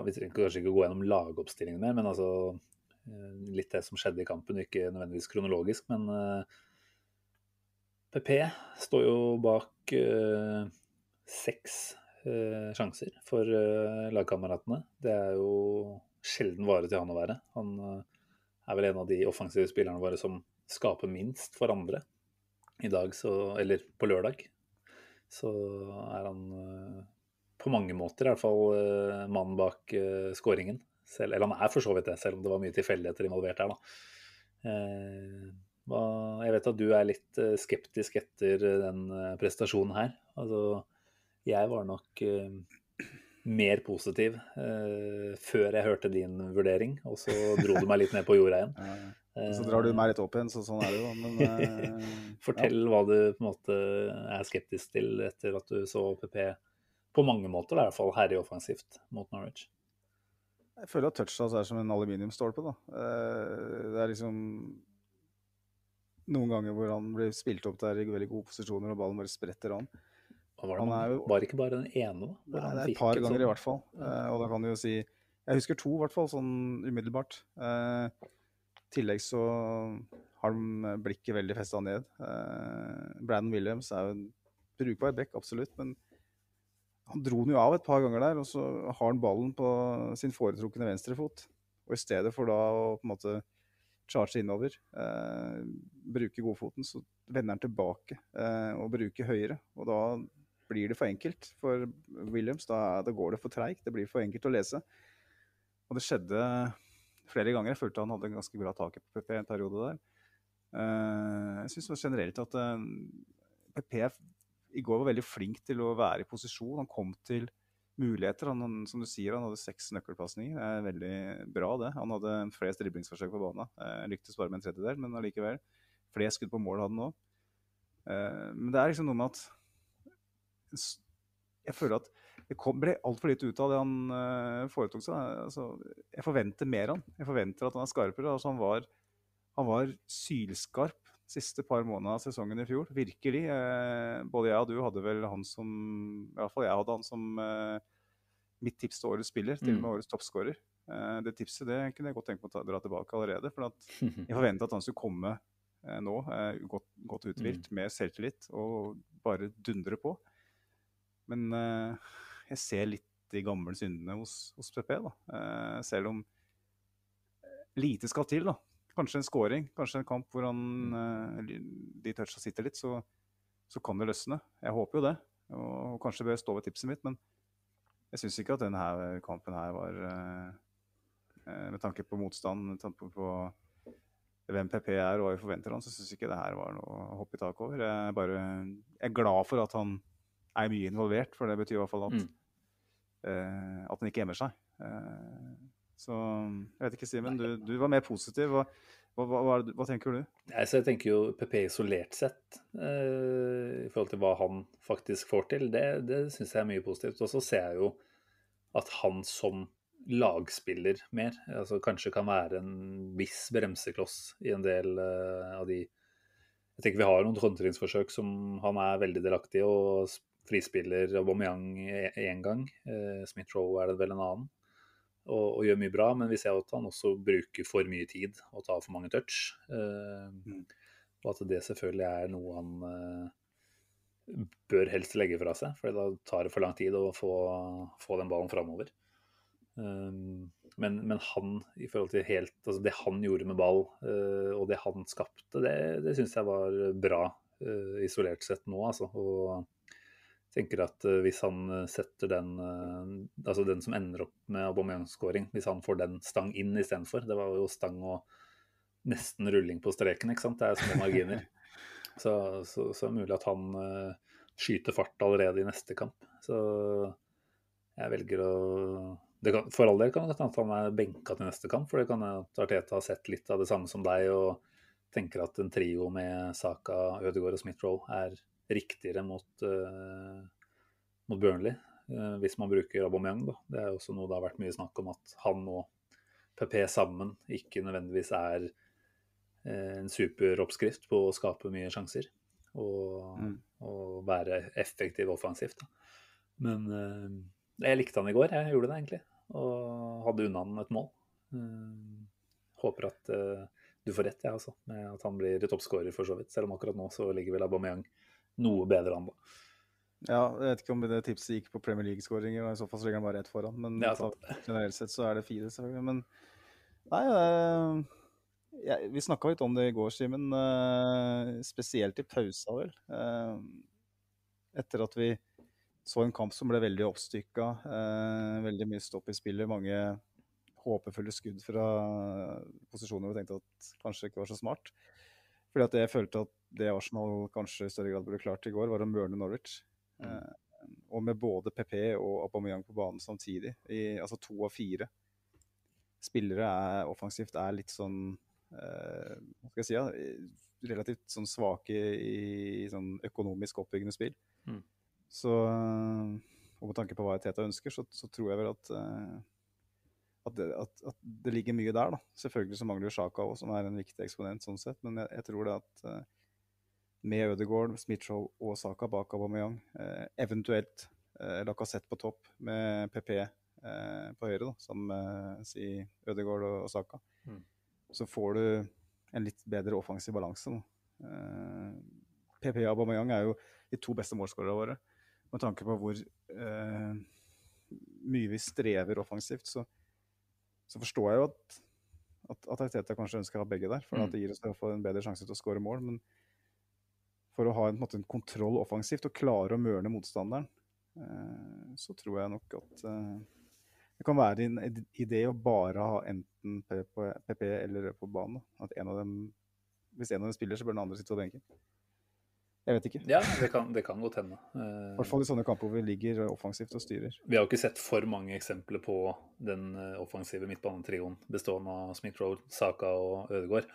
C: Vi trenger kanskje ikke gå gjennom lagoppstillingen mer, men altså eh, litt det som skjedde i kampen, ikke nødvendigvis kronologisk, men eh, PP står jo bak eh, seks eh, sjanser for eh, lagkameratene. Det er jo sjelden vare til han å være. Han eh, er vel en av de offensive spillerne våre som skaper minst for andre. I dag så Eller på lørdag. Så er han eh, på mange måter i hvert fall eh, mannen bak skåringen. Eller han er for så vidt det, selv om det var mye tilfeldigheter involvert her, da. Jeg vet at du er litt eh, skeptisk etter eh, den eh, prestasjonen her. Altså, jeg var nok mer positiv eh, før jeg hørte din vurdering, og så dro du meg litt ned på jorda igjen.
D: Ja, og så drar du meg litt opp igjen, så sånn er det jo. Men eh,
C: Fortell hva du på en måte er skeptisk til etter at du så PP på mange måter, i hvert fall herlig offensivt mot Norwich.
D: Jeg føler at touchdowns er som en aluminiumstolpe. da. Det er liksom noen ganger hvor han blir spilt opp der i veldig gode posisjoner, og ballen bare spretter an.
C: Var det
D: Han er
C: var det ikke bare den ene, da?
D: Nei, det er et par
C: ganger
D: ganger i
C: sånn-
D: hvert fall. Eh, og da kan du jo si Jeg husker to, i hvert fall, sånn umiddelbart. Eh, I tillegg så har de blikket veldig festa ned. Eh, Brandon Williams er jo en brukbar back, absolutt, men han dro den jo av et par ganger der, og så har han ballen på sin foretrukne venstrefot. Og i stedet for da å på en måte charge innover, eh, bruke godfoten, så vender han tilbake eh, og bruker høyre. Og da blir det for enkelt for Williams. Da, da går det for treigt. Det blir for enkelt å lese. Og det skjedde flere ganger. Jeg følte han hadde ganske bra tak på PP en periode der. Eh, jeg syns generelt at eh, PP i går var veldig flink til å være i posisjon. Han kom til muligheter. Han, han- som du sier, han hadde seks nøkkelpasninger. Det er veldig bra, det. Han hadde flest driblingsforsøk på banen. Eh, lyktes bare med en tredjedel, men allikevel. Flest skudd på mål hadde han òg. Eh, men det er liksom noe med at Jeg føler at det kom, ble altfor lite ut av det han eh, foretok seg. Altså, jeg forventer mer av han. Jeg forventer at han er skarpere. Altså, han, var, han var sylskarp siste par månedene av sesongen i fjor. Virkelig. Eh, både jeg og du hadde vel han som I hvert fall jeg hadde han som eh, mitt tips til årets spiller, til og med årets toppskårer. Eh, det tipset det kunne jeg godt tenke meg å dra tilbake allerede. For at jeg forventa at han skulle komme eh, nå, eh, godt, godt uthvilt, med selvtillit og bare dundre på. Men eh, jeg ser litt de gamle syndene hos, hos PP, da. Eh, selv om lite skal til, da. Kanskje en scoring, kanskje en kamp hvor han, eh, de toucha sitter litt, så, så kan det løsne. Jeg håper jo det. Og kanskje bør jeg stå ved tipset mitt, men jeg syns ikke at denne kampen her var eh, eh, Med tanke på motstand, med tanke på hvem PP er og hva vi forventer han, så syns ikke det her var noe å hoppe i taket over. Jeg er bare jeg er glad for at han er mye involvert, for det betyr i hvert fall at,
C: Mm.
D: uh, at han ikke gjemmer seg. Eh, så jeg vet ikke, Simen, du, du var mer positiv. Hva, hva, hva, hva, er tenker du?
C: Nei, så jeg tenker jo PP isolert sett, eh, i forhold til hva han faktisk får til, det, det syns jeg er mye positivt. Og så ser jeg jo at han som lagspiller mer, altså kanskje kan være en viss bremsekloss i en del eh, av de Jeg tenker vi har noen håndteringsforsøk som han er veldig delaktig og frispiller Aubameyang én gang. Eh, Smith-Roe er det vel en annen. Og, og gjør mye bra, men vi ser at han også bruker for mye tid og tar for mange touch. Eh, og at det selvfølgelig er noe han uh, bør helst legge fra seg, for da tar det for lang tid å få, få den ballen framover. Um, men, men, han, i forhold til helt, altså det han gjorde med ball uh, og det han skapte, det, det syns jeg var bra uh, isolert sett nå. Altså. Og tenker at uh, hvis han setter den altså den som ender opp med Aubameyang-skåring, hvis han får den stang inn istedenfor Det var jo stang og nesten rulling på streken, ikke sant. Det er små marginer. så, så, så er det mulig at han skyter fart allerede i neste kamp. Så jeg velger å kan, For all del kan det hende at han er benka til neste kamp, for det kan at Arteta har sett litt av det samme som deg og tenker at en trio med Saka, Ødegaard og Smith-Roll er riktigere mot, uh, mot Burnley. Uh, hvis man bruker Aubameyang, da. Det er også noe det har vært mye snakk om at han og PP sammen ikke nødvendigvis er uh, en superoppskrift på å skape mye sjanser og, mm. og være effektiv offensivt. Da. Men jeg likte han i går, jeg gjorde det egentlig og hadde unna han et mål. Håper at du får rett, jeg, ja, altså, med at han blir toppskårer for så vidt. Selv om akkurat nå så ligger vel Aubameyang noe bedre an, da.
D: Ja, jeg vet ikke om det tipset gikk på Premier League-skåringer, i så fall så ligger han bare rett foran. Men ja, generelt sett så er det fire, selvfølgelig. Men nei, uh, ja, vi snakka litt om det i går, Simen. spesielt i pausa, vel. etter at vi så en kamp som ble veldig oppstykka. Eh, veldig mye stopp i spillet. Mange håpefulle skudd fra posisjoner vi tenkte at kanskje ikke var så smart. Fordi at jeg følte at det Arsenal kanskje i større grad burde klart i går, var å mørne Norwich. Mm. Eh, og med både PP og Aubameyang på banen samtidig, i, altså to av fire spillere er offensivt er litt sånn eh, Hva skal jeg si? Ja, relativt sånn svake i, sånn økonomisk oppbyggende spill. Mm. Så, og med tanke på hva Teta ønsker, så, så, tror jeg vel at, eh, at, det, at, at, det, ligger mye der. da. Selvfølgelig så mangler Sjaka òg, som er en viktig eksponent sånn sett. Men jeg, jeg tror det at eh, med Ødegaard, Smithrow og Saka bak Aubameyang, eh, eventuelt eh, Lacassette på topp med PP eh, på høyre, da, som eh, si Ødegaard og, og Saka, mm. så får du en litt bedre offensiv balanse. Eh, PP og Aubameyang er jo de to beste målskårerne våre med tanke på hvor eh, mye vi strever offensivt, så, så forstår jeg jo at, at, at Arteta kanskje ønsker å ha begge der. For mm. at det gir oss en bedre sjanse til å skåre mål. Men for å ha en, en, måte, en kontroll offensivt og klare å mørne motstanderen, eh, så tror jeg nok at eh, det kan være en idé å bare ha enten PP eller på banen. At en av dem, hvis en av dem spiller, så bør den andre sitte på benken. Jeg vet ikke.
C: Ja, det kan, det kan godt hende.
D: I hvert fall i sånne kamper hvor vi ligger offensivt og styrer.
C: Vi har jo ikke sett for mange eksempler på den eh, offensive midtbanetrioen bestående av Smith-Road, Saka og Ødegaard.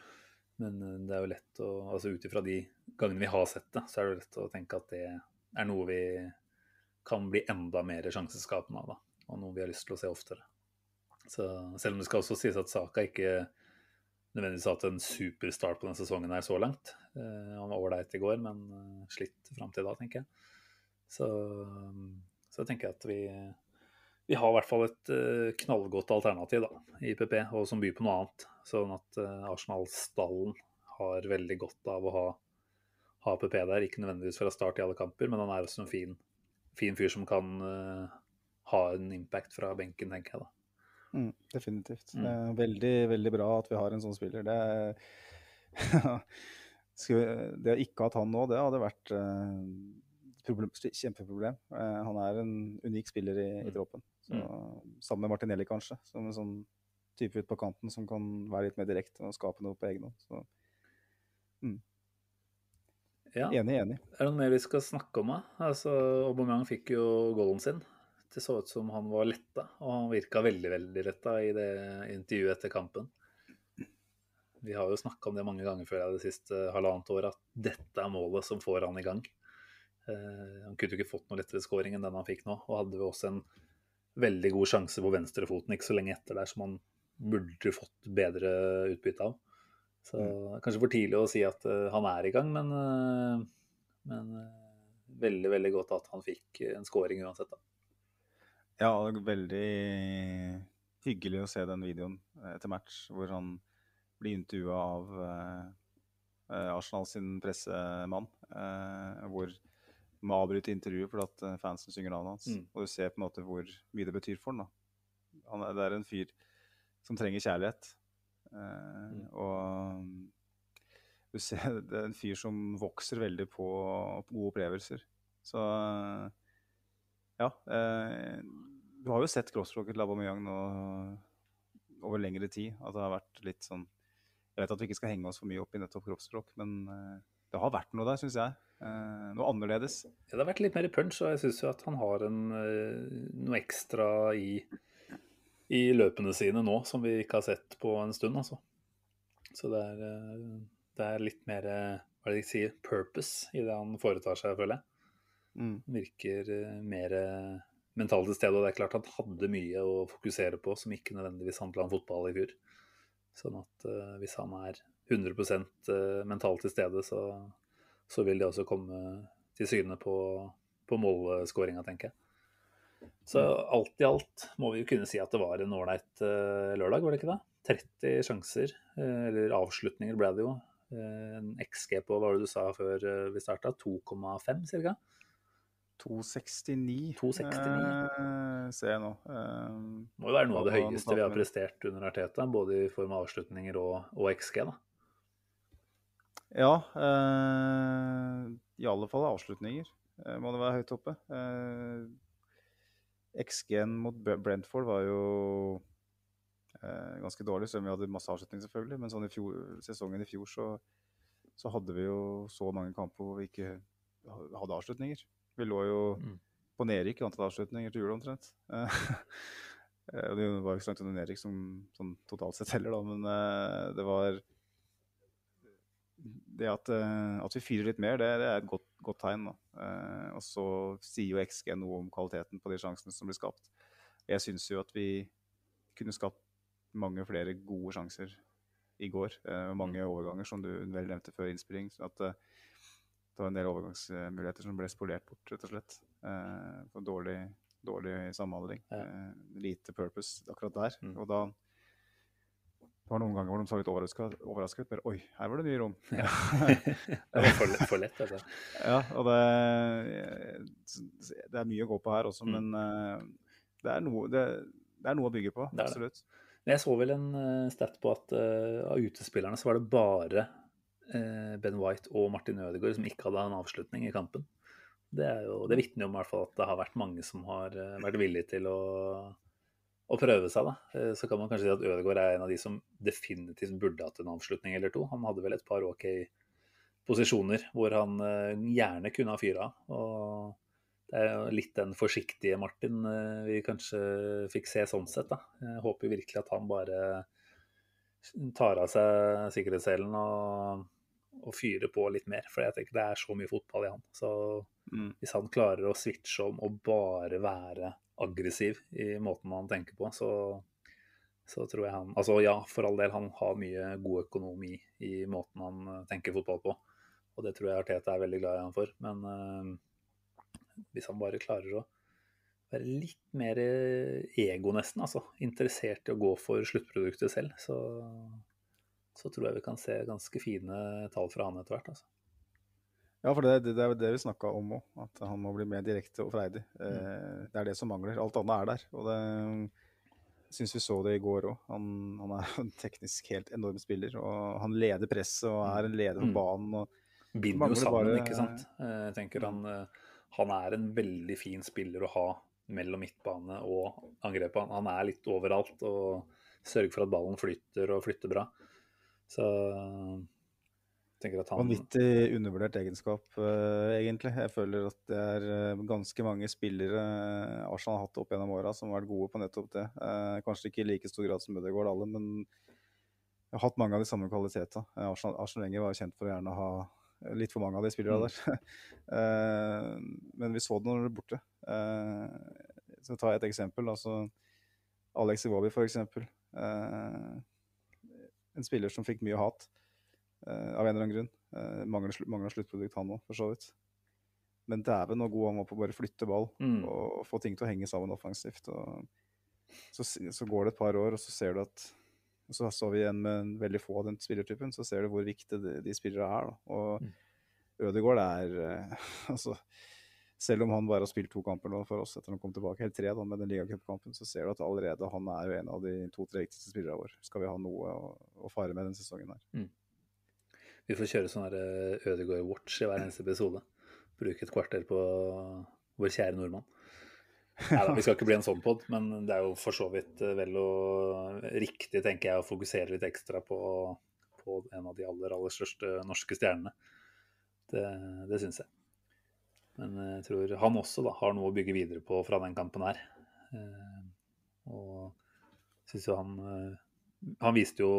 C: Men eh, det er jo lett å altså Ut ifra de gangene vi har sett det, så er det lett å tenke at det er noe vi kan bli enda mer sjanseskapende av. Da, og noe vi har lyst til å se oftere. Så selv om det skal også sies at Saka ikke nødvendigvis hatt en superstart på denne sesongen her så langt. Uh, han var ålreit i går, men uh, slitt fram til da, tenker jeg. Så, um, så tenker jeg at vi, vi har i hvert fall et uh, knallgodt alternativ da, i PP, og som byr på noe annet. Sånn at Arsenal-stallen har veldig godt av å ha, ha, PP der. Ikke nødvendigvis fra start i alle kamper, men han er også en fin, fin fyr som kan ha en impact fra benken, tenker jeg da.
D: Mm, definitivt. Mm. Det er veldig, veldig bra at vi har en sånn spiller. Det, er det å ikke hatt han nå, det hadde vært uh, kjempeproblem. Uh, han er en unik spiller i, i mm. troppen. Så, mm. Sammen med Martinelli, kanskje. Som en sånn type ut på kanten som kan være litt mer direkte og skape noe på egen hånd. Mm. Ja. Enig, enig.
C: Er det noe mer vi skal snakke om? Da? Altså, Aubameyang fikk jo goalen sin. Det så ut som han var letta, og han virka veldig veldig letta i det intervjuet etter kampen. Vi har jo snakka om det mange ganger før det siste halvannet året, at dette er målet som får han i gang. Uh, han kunne jo ikke fått noe lettere skåring enn den han fikk nå, og hadde jo også en veldig god sjanse på venstrefoten ikke så lenge etter der, som han burde fått bedre utbytte av. Så mm. kanskje for tidlig å si at uh, han er i gang, men, uh, men uh, veldig, veldig godt at han fikk en scoring uansett. da.
D: Ja, veldig hyggelig å se den videoen etter match hvor han blir intervjua av uh, Arsenal sin pressemann. Uh, hvor må avbryte intervjuet fordi at fansen synger navnet hans. Mm. Og du ser på en måte hvor mye det betyr for han. da. han det er en fyr som trenger kjærlighet. Uh,
C: Mm.
D: Og du ser det er en fyr som vokser veldig på, på gode opplevelser. Så ja. Eh, du har jo sett crossrocket til Aubameyang nå over lengre tid. At det har vært litt sånn Jeg vet at vi ikke skal henge oss for mye opp i nettopp kroppsspråk, men eh, det har vært noe der, syns jeg. Eh, noe annerledes.
C: Ja, det har vært litt mer punch, og jeg syns jo at han har en, eh, noe ekstra i, i løpene sine nå som vi ikke har sett på en stund, altså. Så det er, eh, det er litt mer eh, hva er det de sier, purpose i det han foretar seg, føler jeg.
D: Mm.
C: Virker eh, mer mentalt til stede, og det er klart han hadde mye å fokusere på som ikke nødvendigvis handla om fotball i fjor. Sånn at uh, hvis han er 100 eh, mentalt til stede, så, så vil det også komme til syne på, på målskåringa, tenker jeg. Så alt i alt må vi jo kunne si at det var en ålreit eh, lørdag, var det ikke det? 30 sjanser, eller avslutninger ble det jo. En XG på hva var det du sa før vi starta? 2,5 ca.?
D: 269,
C: 269.
D: eh, ser jeg nå. Eh,
C: Må jo være noe av det høyeste vi har prestert under Arteta, både i form av avslutninger og, og XG. da.
D: ja, eh, i alle fall avslutninger eh, må det være høyt oppe. Eh, XG-en mot Brentford var jo eh, ganske dårlig, selv om vi hadde masse avslutninger, selvfølgelig. Men sånn i fjor, sesongen i fjor så, så hadde vi jo så mange kamper hvor vi ikke hadde avslutninger. Vi lå jo
C: Mm.
D: på nedrykk i antall avslutninger til jul omtrent. Eh, det var jo ikke så langt under nedrykk som sånn totalt sett heller, da, men eh, det var det at, eh, at vi fyrer litt mer, det, det er et godt, godt tegn. Eh, og så sier jo XG noe om kvaliteten på de sjansene som blir skapt. Jeg syns jo at vi kunne skapt mange flere gode sjanser i går. eh, mange overganger, som du vel nevnte før innspilling. Så at eh, det var en del overgangsmuligheter som ble spolert bort, rett og slett. Eh, for dårlig, dårlig samhandling.
C: Ja.
D: Eh, lite purpose akkurat der.
C: Mm.
D: Og da det var noen ganger hvor de så litt overrasket, overrasket bare, Oi, her var det nye rom.
C: Ja. det var for, for lett, altså.
D: Ja, og det, det er mye å gå på her også,
C: Mm.
D: men eh, det er, noe, det, det er noe å bygge på. Absolutt.
C: Jeg så vel en eh, stat på at uh, av utespillerne så var det bare Ben White og Martin Ødegaard som ikke hadde en avslutning i kampen. Det, er jo, det vitner om i hvert fall at det har vært mange som har eh, vært villige til å, å prøve seg. Da. Eh, Så kan man kanskje si at Ødegaard er en av de som definitivt burde hatt en avslutning eller to. Han hadde vel et par OK posisjoner hvor han eh, gjerne kunne ha fyra. Og det er jo litt den forsiktige Martin eh, vi kanskje fikk se sånn sett. da. Jeg håper virkelig at han bare tar av seg sikkerhetsselen og, og fyre på litt mer. For jeg tenker det er så mye fotball i han. Så
D: Mm.
C: hvis han klarer å switche om og bare være aggressiv i måten han tenker på, så, så tror jeg han Altså ja, for all del, han har mye god økonomi i måten han eh, tenker fotball på. Og det tror jeg Arteta er veldig glad i han for. Men øh, hvis han bare klarer å være litt mer ego, nesten, altså interessert i å gå for sluttproduktet selv, så, så tror jeg vi kan se ganske fine tall fra han etter hvert. altså.
D: Ja, for det, det, det er jo det vi snakka om òg, at han må bli mer direkte og freidig.
C: Mm.
D: Eh, det er det som mangler. Alt annet er der. Og det syns vi så det i går òg. Han, han er en teknisk helt enorm spiller. Og han leder presset og er en leder på
C: Mm.
D: banen. Og
C: binder jo sammen,
D: bare-
C: ikke sant. Eh, Jeg tenker han, eh, han er en veldig fin spiller å ha mellom midtbane og angrepet. Han, han er litt overalt og sørger for at ballen flytter og flytter bra. Så jeg tenker at han
D: Vanvittig undervurdert egenskap, uh, egentlig. Jeg føler at det er eh, ganske mange spillere eh, Arsenal har hatt opp gjennom åra som har vært gode på nettopp det. Uh, kanskje ikke i like stor grad som Ødegaard alle, men jeg har hatt mange av de samme kvalitetene. Eh, Arsenal, Arsenal Enger var kjent for å gjerne ha litt for mange av de spillerne der. Eh, men vi så det når det er borte. Eh, så tar jeg et eksempel. altså Alex Iwobi, for eksempel. Eh, en spiller som fikk mye hat uh, av en eller annen grunn. Uh, mangler, slu- mangler sluttprodukt, han òg, for så vidt. Men dæven så god han var på å bare flytte ball
C: Mm.
D: og få ting til å henge sammen offensivt. Så, så går det et par år, og så ser du at og Så står vi igjen med en veldig få av den spillertypen, så ser du hvor viktig de, de spillere er. Da. Og
C: Mm.
D: Ødegaard er uh, Altså, Selv om han bare har spilt to kamper nå for oss etter han kom tilbake, helt tre da, med den ligacupkampen, så ser du at allerede han er jo en av de to-tre viktigste spillerne våre. Skal vi ha noe å, å fare med denne sesongen her.
C: Vi får kjøre sånn her Ødegaard Watch i hver eneste episode. Bruke et kvarter på vår kjære nordmann. Nei da, vi skal ikke bli en sånn pod, men det er jo for så vidt eh, vel og riktig, tenker jeg, å fokusere litt ekstra på, på en av de aller, aller største norske stjernene. Det, det syns jeg. Men jeg tror han også da, har noe å bygge videre på fra den kampen her. Eh, og syns jo han eh, Han viste jo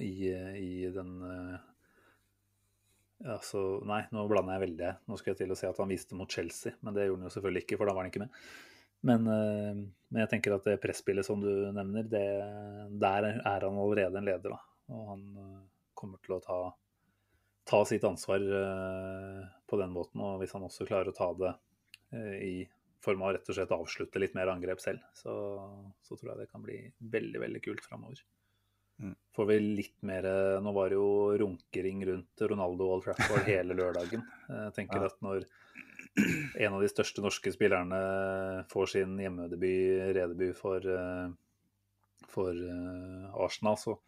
C: i, i den eh, Altså, nei, nå blander jeg veldig. Nå skal jeg til å si at han viste mot Chelsea, men det gjorde han jo selvfølgelig ikke, for da var han ikke med. Men, eh, men jeg tenker at det presspillet som du nevner, det, der er han allerede en leder. da. Og han eh, kommer til å ta, ta sitt ansvar eh, på den måten. Og hvis han også klarer å ta det eh, i form av rett og slett avslutte litt mer angrep selv, så, så tror jeg det kan bli veldig, veldig kult framover.
D: Mm.
C: Får vi litt mer Nå var det jo runkering rundt Ronaldo Old Trafford hele lørdagen. Jeg tenker
D: Ja.
C: at når en av de største norske spillerne får sin hjemmedebut, redebut for, eh, for eh, Arsenal, så,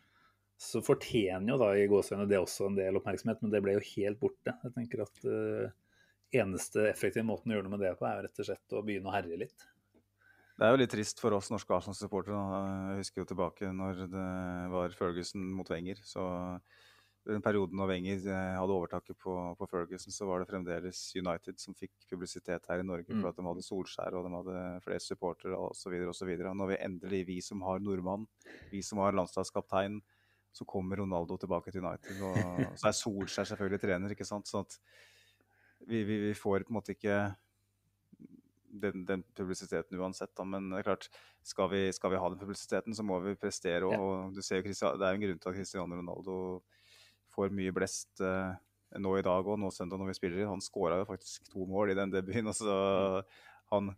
C: så fortjener jo da i gåseøynene det også en del oppmerksomhet, men det ble jo helt borte. Jeg tenker at uh, eneste effektive måten å gjøre noe med det på, er rett og slett å begynne å herje litt.
D: Det er jo litt trist for oss norske Arsenal-supportere. Jeg husker jo tilbake når det var Ferguson mot Wenger. Så den perioden når Wenger eh, hadde overtaket på, på Ferguson, så var det fremdeles United som fikk publisitet her i Norge
C: Mm.
D: for at de hadde Solskjær og de hadde flest supportere osv. osv. Når vi endelig, vi som har nordmann, vi som har landslagskaptein, så kommer Ronaldo tilbake til United. Og så er Solskjær selvfølgelig trener, ikke sant. Sånn at vi, vi, vi får på en måte ikke den, den publisiteten uansett. Da. Men det er klart, skal vi, skal vi ha den publisiteten, så må vi prestere òg.
C: Ja.
D: Og du ser jo det er en grunn til at Cristiano Ronaldo får mye blest eh, nå i dag og nå søndag når vi spiller. Han skåra jo faktisk to mål i den debuten. Altså, han,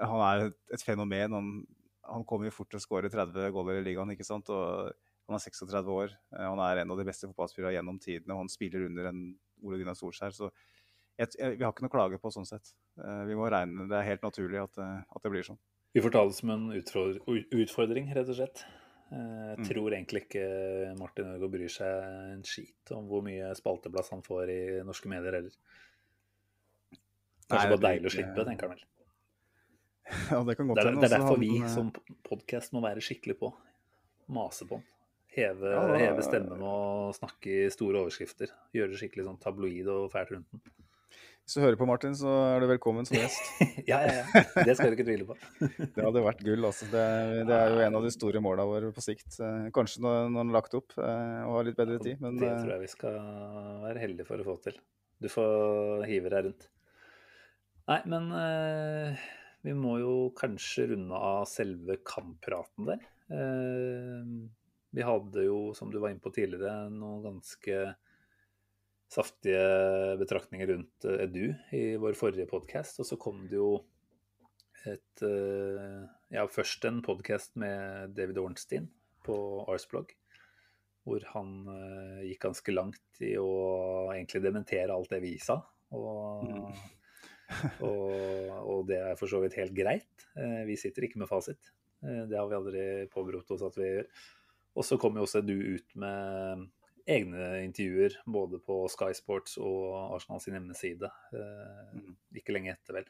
D: han er et, et fenomen. Han, han kommer jo fort til å skåre 30 goller i ligaen, ikke sant. Og han er 36 år. Eh, Han er en av de beste fotballspillerne gjennom tidene, og han spiller under en Ole Gunnar Solskjær. Så jeg, jeg, vi har ikke noe å klage på sånn sett. Eh, Vi må regne Det er helt naturlig at, eh, at det blir sånn.
C: Vi får ta det som en utfordring, rett og slett. Jeg
D: Mm.
C: tror egentlig ikke Martin Ødegaard bryr seg en skit om hvor mye spalteplass han får i norske medier heller. Kanskje
D: det
C: bare deilig å slippe, tenker han vel.
D: Ja, det kan godt
C: Det
D: hende.
C: det er
D: altså.
C: derfor vi
D: Han,
C: som podkast må være skikkelig på. Mase på den. Heve,
D: Ja, da-
C: heve stemmen og snakke i store overskrifter. Gjøre det skikkelig sånn tabloid og fælt rundt den.
D: Hvis du hører på, Martin, så er du velkommen som gjest.
C: Ja, ja, ja. Det skal du ikke tvile på.
D: Det hadde vært gull. altså. Det, er- det er jo en av de store måla våre på sikt. Eh, Kanskje når, når den er lagt opp eh, og har litt bedre tid, men
C: det
D: eh,
C: tror jeg vi skal være heldige for å få til. Du får hive deg rundt. Nei, men eh, vi må jo kanskje runde av selve kamppraten der. Eh, vi hadde jo, som du var inne på tidligere, noen ganske saftige betraktninger rundt eh, Edu i vår forrige podkast. Og så kom det jo et eh, Ja, først en podkast med David Ornstein på Arsblog hvor han eh, gikk ganske langt i å egentlig dementere alt det vi sa. Og, og, og det er for så vidt helt greit. Vi sitter ikke med fasit. Det har vi aldri påberopt oss at vi gjør. Og så kom jo også du ut med egne intervjuer både på Sky Sports og Arsenal sin hjemmeside. Eh,
D: Mm.
C: ikke lenge etter, vel.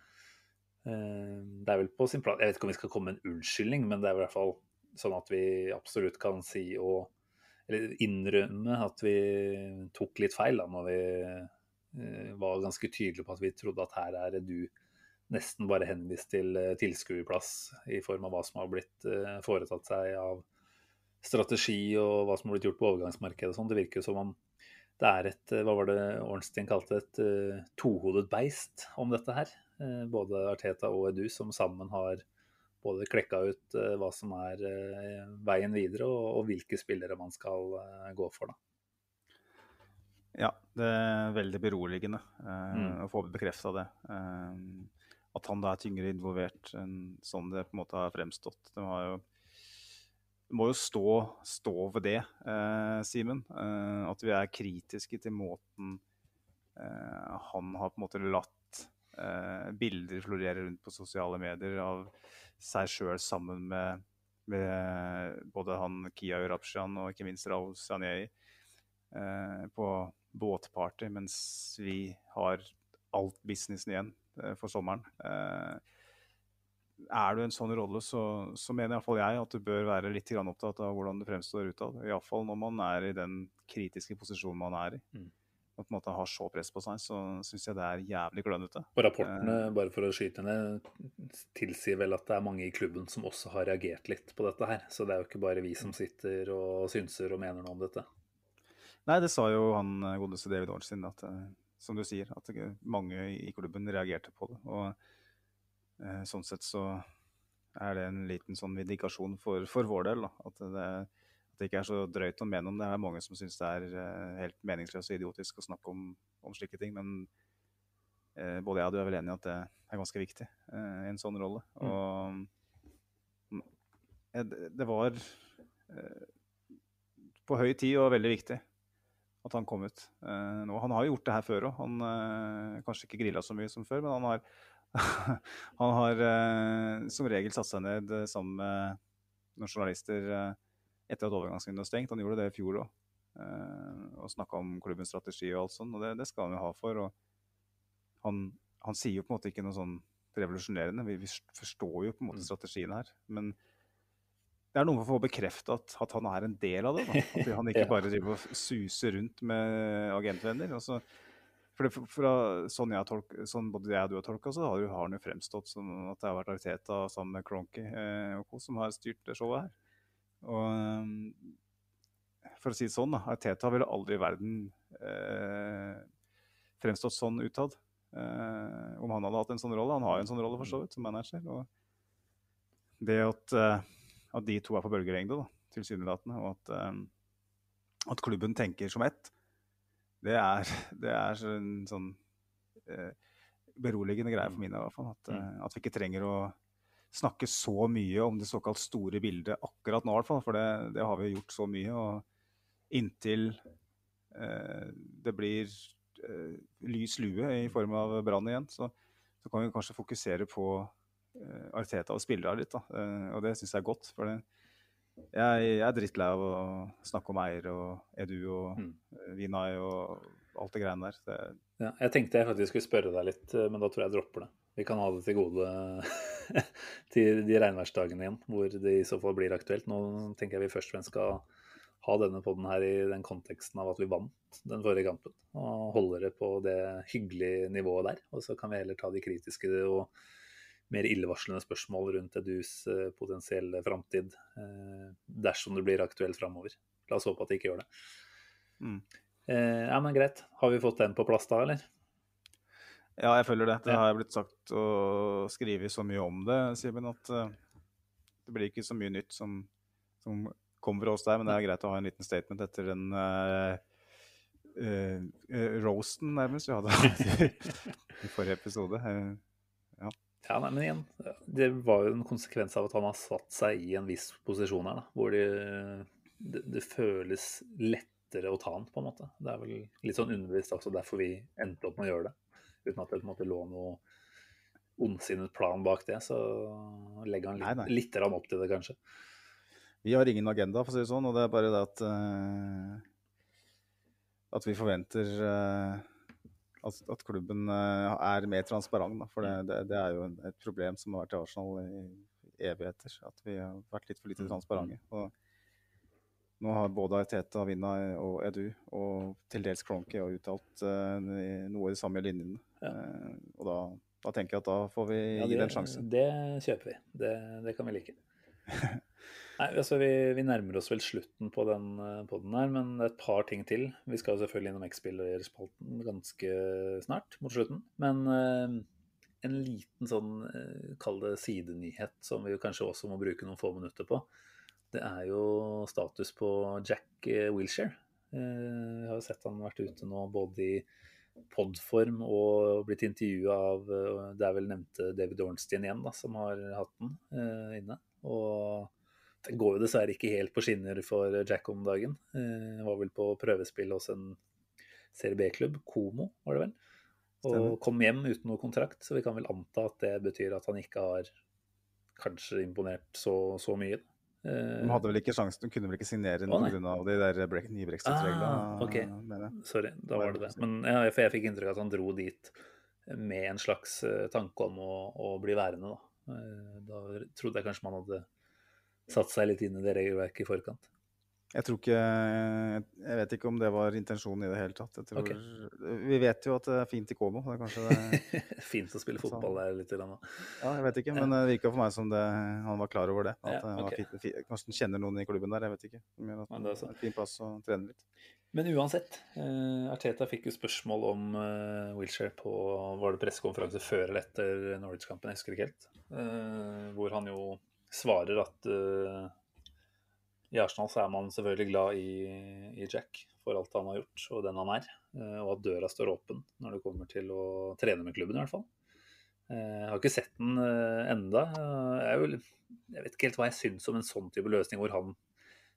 C: Eh, det er vel på sin plass Jeg vet ikke om vi skal komme med en unnskyldning, men det er i hvert fall sånn at vi absolutt kan si og eller innrømme at vi tok litt feil da når vi eh, var ganske tydelige på at vi trodde at her er du nesten bare henvist til tilskuerplass i form av hva som har blitt foretatt seg av strategi og hva som har blitt gjort på overgangsmarkedet og sånn. Det virker jo som om det er et eh, hva var det Ornstein kalte et uh, tohodet beist om dette her. Uh, både Arteta og Edu som sammen har både klekka ut uh, hva som er veien videre, og, og hvilke spillere man skal gå for. da.
D: Ja, det er veldig beroligende
C: Mm.
D: å få bekrefta det. At han da er tyngre involvert enn sånn det på en måte har fremstått. Det har jo må jo stå, stå ved det, eh, Simen. Eh, at vi er kritiske til måten eh, han har på en måte latt Eh, bilder florere rundt på sosiale medier av seg sjøl sammen med, med, både han Kia Urapshan og ikke minst Raoul Sanei eh, på båtparty, mens vi har alt businessen igjen eh, for sommeren. Eh, er du en sånn rolle, så, så mener iallfall jeg at du bør være litt opptatt av hvordan du fremstår utad. Iallfall når man er i den kritiske posisjonen man er i.
C: Mm.
D: Og på en måte har så press på seg, så syns jeg det er jævlig klønete.
C: Og rapportene, bare for å skyte ned, tilsier vel at det er mange i klubben som også har reagert litt på dette her. Så det er jo ikke bare vi som sitter og synser og mener noe om dette.
D: Nei, det sa jo han godeste David Ornstein, at som du sier, at mange i klubben reagerte på det. Og Eh, sånn sett så er det en liten sånn indikasjon for, for vår del. Da. At det, at det, ikke er så drøyt å mene om det. Det er mange som syns det er uh, helt meningsløst og idiotisk å snakke om, om slike ting. Men eh, både jeg og du er vel enig i at det er ganske viktig eh, i en sånn rolle. Mm. Og det var på høy tid og veldig viktig at han kom ut nå. Han har jo gjort det her før òg. Han kanskje ikke grilla så mye som før, men han har han har eh, som regel satt seg ned eh, sammen med noen journalister eh, etter at overgangsvinduet var stengt. Han gjorde det i fjor òg. Eh, og snakka om klubbens strategi og alt sånt. Og det, det, skal han jo ha for. Og han, han, sier jo på en måte ikke noe sånn revolusjonerende. Vi, vi, forstår jo på en måte mm. strategien her. Men det er noe med å få bekrefta at, at, han er en del av det. Da. At han ikke bare driver og suser rundt med agentvenner. og så for det, fra, sånn, tolk, sånn både jeg og du har tolka, så har, har han jo fremstått som at det har vært Ariteta sammen med Cronky eh, som har styrt det showet her. Og um, for å si det sånn, da, Ariteta ville aldri i verden eh, fremstått sånn utad. Eh, om han hadde hatt en sånn rolle. Han har jo en sånn rolle for så vidt, som manager. Og det at, uh, at de to er på bølgelengde, tilsynelatende, og at, um, at klubben tenker som ett, det er, det er en sånn eh, beroligende greie for mine i hvert fall. At, mm. Eh, at, vi ikke trenger å snakke så mye om det såkalt store bildet akkurat nå, i hvert fall. For det, det har vi gjort så mye. Og inntil eh, det blir eh, lys lue i form av brann igjen, så, så, kan vi kanskje fokusere på eh, Arteta og spillere litt. Da. Eh, og det syns jeg er godt. for det jeg, jeg er drittlei av å snakke om Eier og Edu og mm. Vinai og alt det greiene der. Det...
C: Ja, jeg tenkte jeg faktisk skulle spørre deg litt, men da tror jeg jeg dropper det. Vi kan ha det til gode til de regnværsdagene igjen, hvor det i så fall blir aktuelt. Nå tenker jeg vi først og fremst skal ha denne poden her i den konteksten av at vi vant den forrige kampen. Og holder det på det hyggelige nivået der. Og så kan vi heller ta de kritiske og mer illevarslende spørsmål rundt Edus eh, potensielle framtid eh, dersom det blir aktuelt framover. La oss håpe at det ikke gjør det. Mm. Eh, ja, men greit. Har vi fått den på plass da, eller?
D: Ja, jeg føler det. Det har jeg blitt sagt og skrevet så mye om det, Simen, at det blir ikke så mye nytt som, som kommer fra oss der. Men det er greit å ha en liten statement etter den uh, uh, roasten, nærmest, vi hadde i forrige episode. Uh,
C: ja. Nei, men igjen, Det var jo en konsekvens av at han har satt seg i en viss posisjon her. Da, hvor det, det, det, føles lettere å ta han, på en måte. Det er vel litt sånn underbevisst også derfor vi endte opp med å gjøre det. Uten at det på en måte lå noe ondsinnet plan bak det. Så legger han litt, nei, nei. litt opp til det, kanskje.
D: Vi har ingen agenda, for å si det sånn. Og det er bare det at, uh, at vi forventer uh, at, at klubben eh, er mer transparent. Da, for det, det, det, er jo et problem som har vært i Arsenal i evigheter. At vi har vært litt for lite mm, transparente. Mm. Og nå har både Teta, Vinna og Edu og til dels Cronky uttalt uh, noe i de samme linjene. Ja. Uh, og da, da, tenker jeg at da får vi ja, gi den sjansen. sjanse.
C: Det kjøper vi. Det, det kan vi like. Nei, altså vi, vi, nærmer oss vel slutten på den poden podden her, men et par ting til. Vi skal jo selvfølgelig innom X-spillerspalten ganske snart, mot slutten. Men eh, en liten sånn, uh, kall det sidenyhet, som vi kanskje også må bruke noen få minutter på. Det er jo status på Jack Wilshere. Eh, jeg har jo sett han vært ute nå både i podform og blitt intervjua av Det er vel nevnte David Ornstein igjen, da, som har hatt den inne. Og det går jo dessverre ikke helt på skinner for Jack om dagen. Eh, var vel på prøvespill hos en Serie B-klubb, Komo var det vel. Og
D: Stemmer.
C: kom hjem uten noe kontrakt, så vi kan vel anta at det betyr at han ikke har kanskje imponert så, så mye. Eh,
D: De hadde vel ikke sjansen, de kunne vel ikke signere
C: noe
D: pga. de der bre- nye brexit-reglene.
C: Ah, ok. Sorry, da var det det. Men ja, for jeg fikk inntrykk av at han dro dit med en slags eh, tanke om å, å bli værende, da. Eh, Da trodde jeg kanskje man hadde satt seg litt inn i det regelverket i forkant.
D: Jeg tror ikke Jeg vet ikke om det var intensjonen i det hele tatt. Tror,
C: okay.
D: Vi vet jo at det er fint i Como. Det er kanskje det,
C: Fint å spille fotball der litt. Eller annet.
D: ja, jeg vet ikke, men det virka for meg som det, han var klar over det. At
C: Ja,
D: det var
C: ok.
D: fint, Kanskje han kjenner noen i klubben der, jeg vet ikke. Gjør at
C: Men
D: det
C: er
D: er en fin plass å trene litt.
C: Men uansett, eh, Arteta fikk jo spørsmål om eh, Wilshere på var det pressekonferanse før eller etter Norwich-kampen, jeg husker ikke helt. Eh, hvor han jo svarer at uh, i Arsenal så er man selvfølgelig glad i, i Jack for alt han har gjort og den han er, uh, og at døra står åpen når det kommer til å trene med klubben i hvert fall. Eh, Jeg har ikke sett den enda. Jeg, er jeg vet ikke helt hva jeg syns om en sånn type løsning hvor han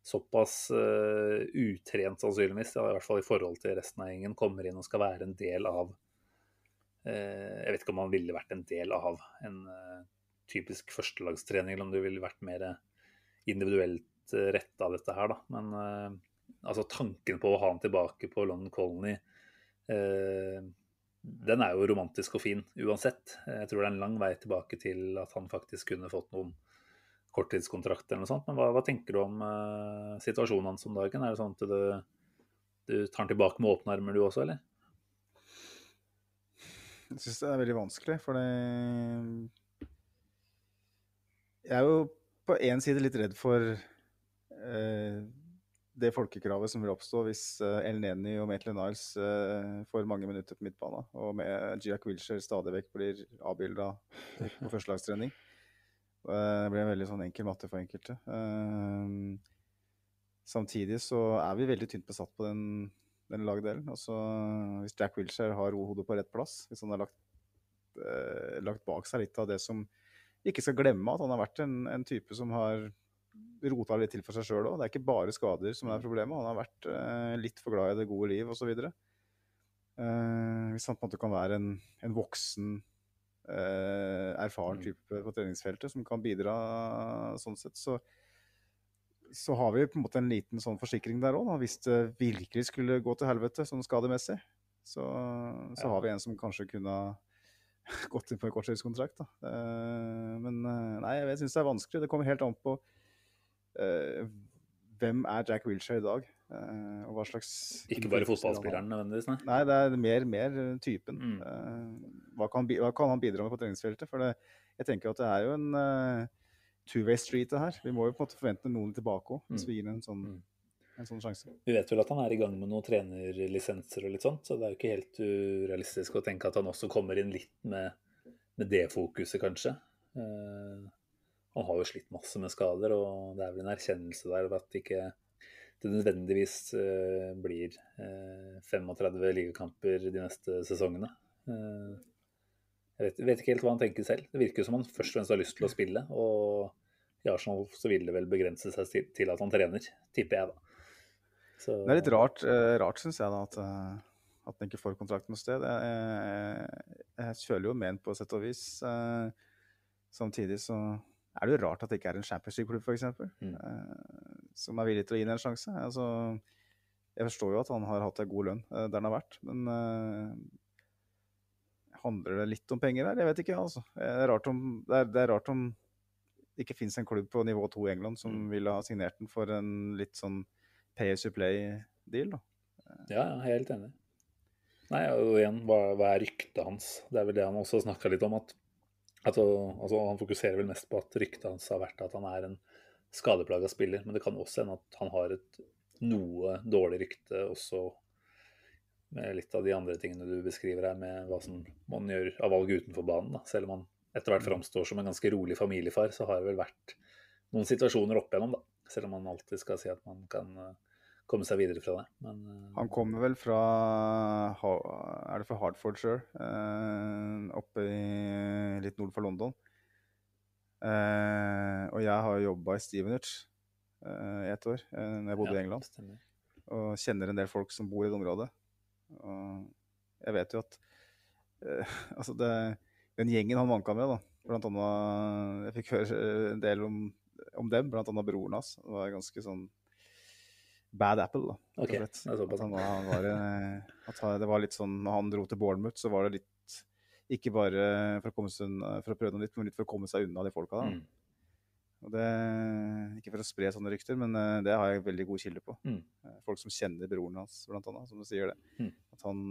C: såpass uh, utrent sannsynligvis, i hvert fall i forhold til resten av gjengen, kommer inn og skal være en del av uh, Jeg vet ikke om han ville vært en del av en eh, typisk førstelagstrening, eller om det ville vært mer individuelt uh, retta dette her, da. Men eh, altså tanken på å ha han tilbake på London Colony eh, den er jo romantisk og fin uansett. Jeg tror det er en lang vei tilbake til at han faktisk kunne fått noen korttidskontrakt eller noe sånt. Men hva, hva tenker du om eh, situasjonen hans om dagen? Er det sånn at du, du tar han tilbake med åpne armer du også, eller?
D: Jeg syns det er veldig vanskelig, for det Jeg er jo på én side litt redd for eh, det folkekravet som vil oppstå hvis eh, El Neni og Maitland Niles eh, får mange minutter på midtbana, og med Jack Wilshere stadig vekk blir avbilda på førstelagstrening. Eh, Det blir en veldig sånn enkel matte for enkelte. Eh, Samtidig så er vi veldig tynt besatt på den, den lagdelen. Altså, hvis Jack Wilshere har hodet på rett plass, hvis han har lagt, eh, lagt bak seg litt av det som Ikke skal glemme at han har vært en, en type som har rota litt til for seg sjøl òg. Det er ikke bare skader som er problemet. Han har vært eh, litt for glad i det gode liv osv. Eh, hvis han på en måte kan være en, en voksen, eh, erfaren
C: Mm.
D: type på treningsfeltet som kan bidra sånn sett, så så har vi på en måte en liten sånn forsikring der òg. Hvis det virkelig skulle gå til helvete sånn skademessig, så, så
C: Ja.
D: har vi en som kanskje kunne gått inn på en korttidskontrakt. Eh, men eh, nei, jeg syns det er vanskelig. Det kommer helt an på uh, hvem er Jack Wilshere i dag, Uh, og hva slags
C: Ikke bare fotballspilleren nødvendigvis, nei.
D: Nei, det er mer, mer typen.
C: Mm.
D: Uh, hva, kan, hva kan han bidra med på treningsfeltet? For det, jeg tenker at det er jo en two-way street det her. Vi må jo på en måte forvente noen tilbake òg, hvis
C: Mm.
D: vi gir en sånn,
C: Mm.
D: En sånn sjanse.
C: Vi vet vel at han er i gang med noen trenerlisenser og litt sånt, så det er jo ikke helt urealistisk å tenke at han også kommer inn litt med, med det fokuset, kanskje. Eh, han har jo slitt masse med skader, og det er vel en erkjennelse der av at ikke det nødvendigvis eh, blir eh, 35 ligakamper de neste sesongene. Eh, jeg vet, vet ikke helt hva han tenker selv. Det virker som han først og fremst har lyst til å spille, og i Arsenal så vil det vel begrense seg til, til at han trener, tipper jeg da. Så,
D: Det er litt rart, uh, rart syns jeg, da, at, eh, at den ikke får kontrakt noe sted. Jeg, jeg, føler jo med den på sett og vis. eh, samtidig så er det jo rart at det ikke er en Champions League-klubb, f.eks.,
C: Mm.
D: som er villig til å gi den en sjanse. Altså, jeg forstår jo at han har hatt en god lønn eh, der han har vært, men uh, handler det litt om penger her? Jeg vet ikke, altså. Det er rart om det, er, det, er rart om det ikke finnes en klubb på nivå to i England som
C: Mm.
D: ville ha signert den for en litt sånn pay as you play-deal, da.
C: Ja, jeg er helt enig. Nei, og igjen, hva, hva er ryktet hans? Det er vel det han også snakka litt om. at, at altså, Han fokuserer vel mest på at ryktet hans har vært at han er en skadeplaga spiller. Men det kan også hende at han har et noe dårlig rykte også med litt av de andre tingene du beskriver her, med hva som man gjør av valg utenfor banen. Da. Selv om han etter hvert framstår som en ganske rolig familiefar, så har det vel vært noen situasjoner opp igjennom, da. Selv om man alltid skal si at man kan eh, komme seg videre fra det. Men eh,
D: Han kommer vel fra Er det fra Hartfordshire? Eh, oppe i, litt nord for London. Eh, og jeg har jobba i Stevenage eh, i ett år eh, når jeg bodde
C: ja,
D: i England.
C: stemmer.
D: Og kjenner en del folk som bor i det området. Og jeg vet jo at eh, Altså, det, den gjengen han vanka med, da. Blant annet Jeg fikk høre en del om, om dem, annet broren hans. Det var ganske sånn bad apple, da. rett og
C: Ok,
D: slett.
C: det er.
D: At han, var- han var, eh, at det var litt sånn Når han dro til Bournemouth, så var det litt Ikke bare for å, unna, for å prøve noe nytt, men litt for å komme seg unna de folka da.
C: Mm.
D: Og det, ikke for å spre sånne rykter, men eh, det har jeg veldig gode kilder på.
C: Mm.
D: Eh, Folk som kjenner broren hans, blant annet, som sier det.
C: Mm.
D: At han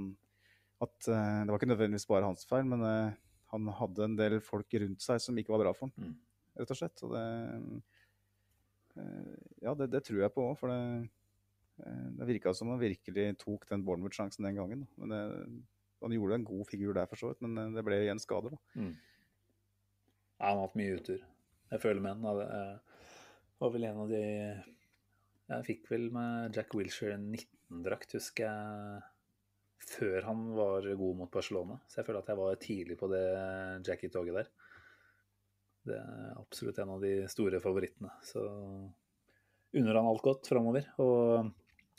D: at eh, Det var ikke nødvendigvis bare hans feil, men eh, han hadde en del folk rundt seg som ikke var bra for han,
C: Mm.
D: rett og slett. Og det eh, Ja, det, det tror jeg på òg, for det, eh, det virka som han virkelig tok den Bournemouth-sjansen den gangen. Da. Men det, han gjorde en god figur der, for så vidt, men eh, det ble igjen skader. da.
C: Mm. Ja, han har hatt mye utur. Jeg føler med han. Det var vel en av de Jeg fikk vel med Jack Wilshere en 19-drakt, husker jeg, før han var god mot Barcelona. Så jeg føler at jeg var tidlig på det Jackie-toget der. Det er absolutt en av de store favorittene. Så unner han alt godt framover. Og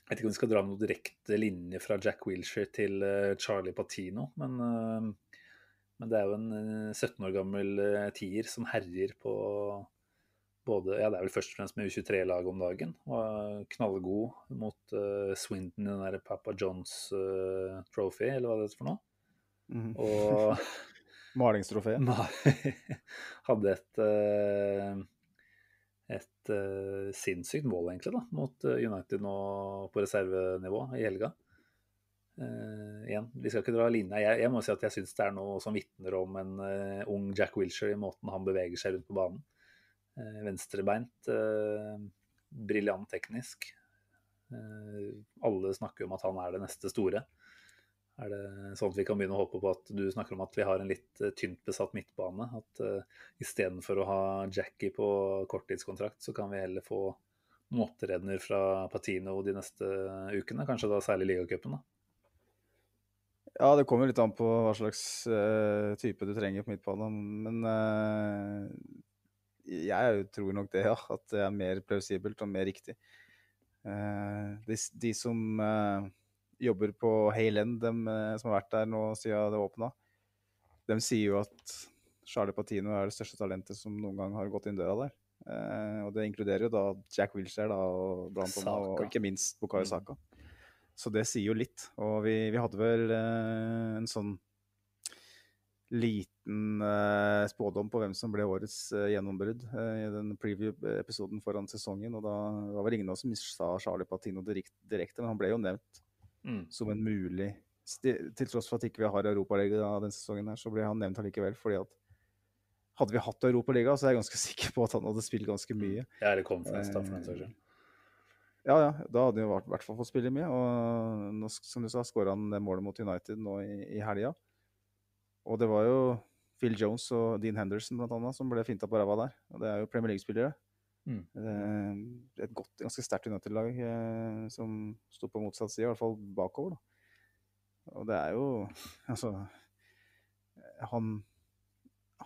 C: jeg vet ikke om vi skal dra noen direkte linje fra Jack Wilshere til eh, Charlie Patino, men eh, men det er jo en eh, 17 år gammel eh, tier som herjer på både Ja, det er vel først og fremst med U23-laget om dagen. Var knallgod mot uh, Swindon i den der Papa Johns uh, Trophy, eller hva det heter for noe.
D: Mm.
C: Og
D: Malingstrofé.
C: hadde et eh, et uh, sinnssykt mål, egentlig, da, mot eh, United nå på reservenivå i helga. Uh, igjen, vi skal ikke dra linja. Jeg, jeg må si at jeg syns det er noe som vitner om en uh, ung Jack Wilshere i måten han beveger seg rundt på banen. Venstrebeint, briljant teknisk. Alle snakker om at han er det neste store. Er det sånn at vi kan begynne å håpe på at du snakker om at vi har en litt eh, tynt besatt midtbane? At uh, istedenfor å ha Jackie på korttidskontrakt, så kan vi heller få noen opptredener fra Patino de neste ukene? Kanskje da særlig ligacupen, da?
D: Ja, det kommer litt an på hva slags uh, type du trenger på midtbanen. Men uh, jeg tror nok det, ja. At det er mer plausibelt og mer riktig. Uh, de, de som eh, jobber på Hayland, dem eh, som har vært der nå siden det åpna, de sier jo at Charlie Patino er det største talentet som noen gang har gått inn døra der. Eh, og det inkluderer jo da Jack Wilshere da, og, blant annet, og ikke minst Bukayo
C: Mm.
D: Saka. Så det sier jo litt. Og vi, vi hadde vel eh, en sånn liten eh, spådom på hvem som ble årets eh, gjennombrudd eh, i den preview-episoden foran sesongen. Og da var det ingen av oss som sa Charlie Patino direkt, direkte, men han ble jo nevnt
C: Mm.
D: som en mulig Til tross for at ikke vi har Europaliga denne sesongen, her, så ble han nevnt allikevel. fordi at hadde vi hatt Europaliga, så er jeg ganske sikker på at han hadde spilt ganske mye.
C: Ja, eller conference, da, for den saks skyld.
D: Ja, ja, da hadde han i hvert fall fått spille mye. Og nå, som du sa, skåra han det målet mot United nå i, i helga. Og det var jo Phil Jones og Dean Henderson blant annet, som ble finta på ræva der. Og det er jo Premier League-spillere.
C: Mm.
D: Eh, Et godt, ganske sterkt United-lag eh, som sto på motsatt side, i hvert fall bakover. da. Og det er jo Altså Han,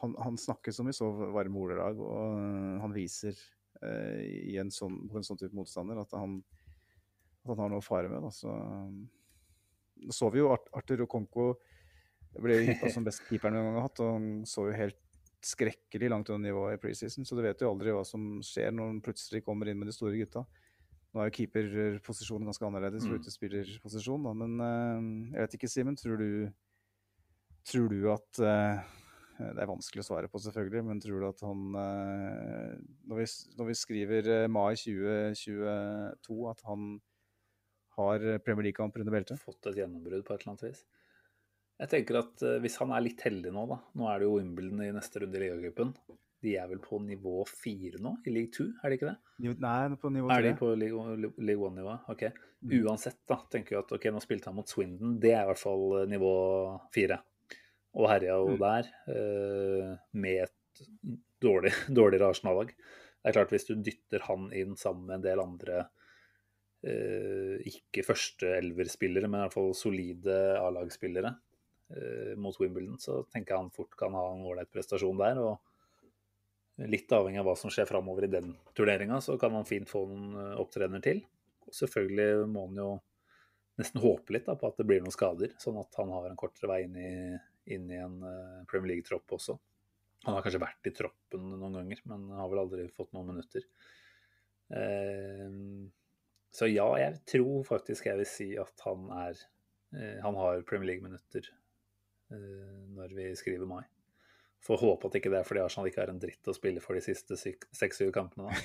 D: han, han snakker som i så varme ordelag, og eh, han viser eh, i en sånn, på en sånn type motstander at han, at han har noe å fare med. Da. Så, så vi jo Arthur Okonko ble hypa som beste keeperen vi noen gang har hatt, og han så jo helt skrekkelig langt under nivået i preseason, så du vet jo aldri hva som skjer når han plutselig kommer inn med de store gutta. Nå er jo keeperposisjonen ganske annerledes for
C: Mm.
D: utespillerposisjon, da, men uh, jeg vet ikke, Simen, tror du Tror du at uh, Det er vanskelig å svare på, selvfølgelig, men tror du at han uh, når, vi, når vi skriver mai 2022, at han har Premier League-kamper under beltet?
C: Fått et gjennombrudd på et eller annet vis. Jeg tenker at eh, hvis han er litt heldig nå, da Nå er det jo Wimbledon i neste runde i ligacupen. De er vel på nivå fire nå, i league two, er det ikke det?
D: Nei, på nivå
C: Er de på league, one-nivå? Ok.
D: Mm.
C: Uansett, da, tenker jeg at ok, nå spilte han mot Swindon. Det er i hvert fall eh, nivå fire. Og herja jo
D: Mm.
C: der, eh, med et dårlig, dårligere Arsenal-lag. Det er klart, hvis du dytter han inn sammen med en del andre ikke første elverspillere, men i hvert fall solide A-lagsspillere mot Wimbledon, så tenker jeg han fort kan ha en ålreit prestasjon der. og Litt avhengig av hva som skjer framover i den turneringa, så kan han fint få noen opptrener opptredener til. Og selvfølgelig må han jo nesten håpe litt da, på at det blir noen skader, sånn at han har en kortere vei inn i, inn i en eh, Premier League-tropp også. Han har kanskje vært i troppen noen ganger, men har vel aldri fått noen minutter. Eh, så ja, jeg tror faktisk jeg vil si at han er eh, Han har Premier League-minutter eh, når vi skriver mai. Får håpe at ikke det er fordi Arsenal ikke har en dritt å spille for de siste seks-syv kampene.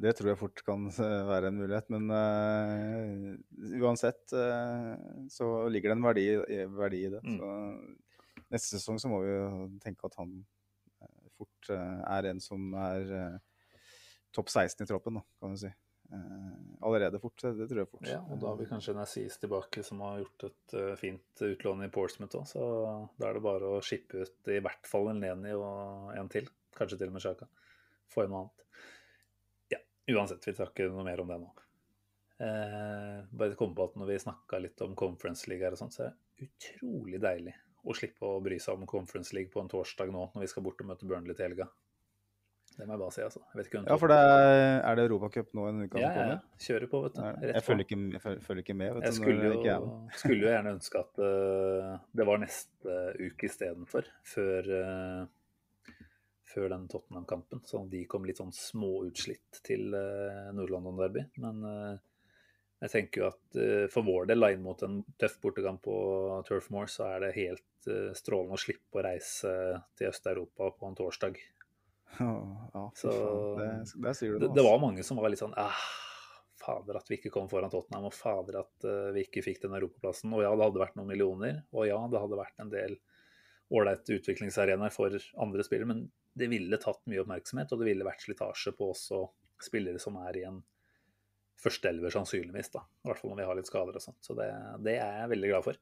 D: Det tror jeg fort kan eh, være en mulighet, men uh, uansett uh, så ligger det en verdi, verdi i det. Mm. Så neste sesong så må vi jo tenke at han uh, fort er en som er topp 16 i troppen, da, kan du si. Allerede fort, det tror jeg fort.
C: Ja, og da har vi kanskje Nazis tilbake, som har gjort et fint utlån i Portsmouth òg, så da er det bare å shippe ut i hvert fall en Leni og en til. Kanskje til og med Sjaka. Få inn noe annet. Uansett, vi tar ikke noe mer om det nå. Eh, bare komme på at når vi snakka litt om Conference League her og sånt, så er det utrolig deilig å slippe å bry seg om Conference League på en torsdag nå, når vi skal bort og møte Burnley til helga. Det må jeg bare si, altså.
D: ja, for det er, er det Europacup nå en uke?
C: Ja, ja, ja. Kjører på, vet du.
D: Jeg, jeg, følger ikke, jeg, følger, ikke, med. vet
C: jeg du. Skulle jo, jeg skulle jo gjerne ønske at uh, det var neste uke istedenfor, før uh, før den Tottenham-kampen. Så de kom litt sånn småutslitt til uh, Nord-London Derby. Men uh, jeg tenker jo at for vår del, inn mot en tøff bortekamp på Turf Moor, så er det helt strålende å slippe å reise til Øst-Europa på en torsdag.
D: Ja, så det, det, sier du
C: det, det, var mange som var litt sånn ah, Fader at vi ikke kom foran Tottenham, og fader at vi ikke fikk den europaplassen. Og ja, det hadde vært noen millioner, og ja, det hadde vært en del ålreite utviklingsarenaer for andre spillere, men det ville tatt mye oppmerksomhet, og det ville vært slitasje på også spillere som er i en førsteelver, sannsynligvis. da, I hvert fall når vi har litt skader og sånt. Så det, det er jeg veldig glad for.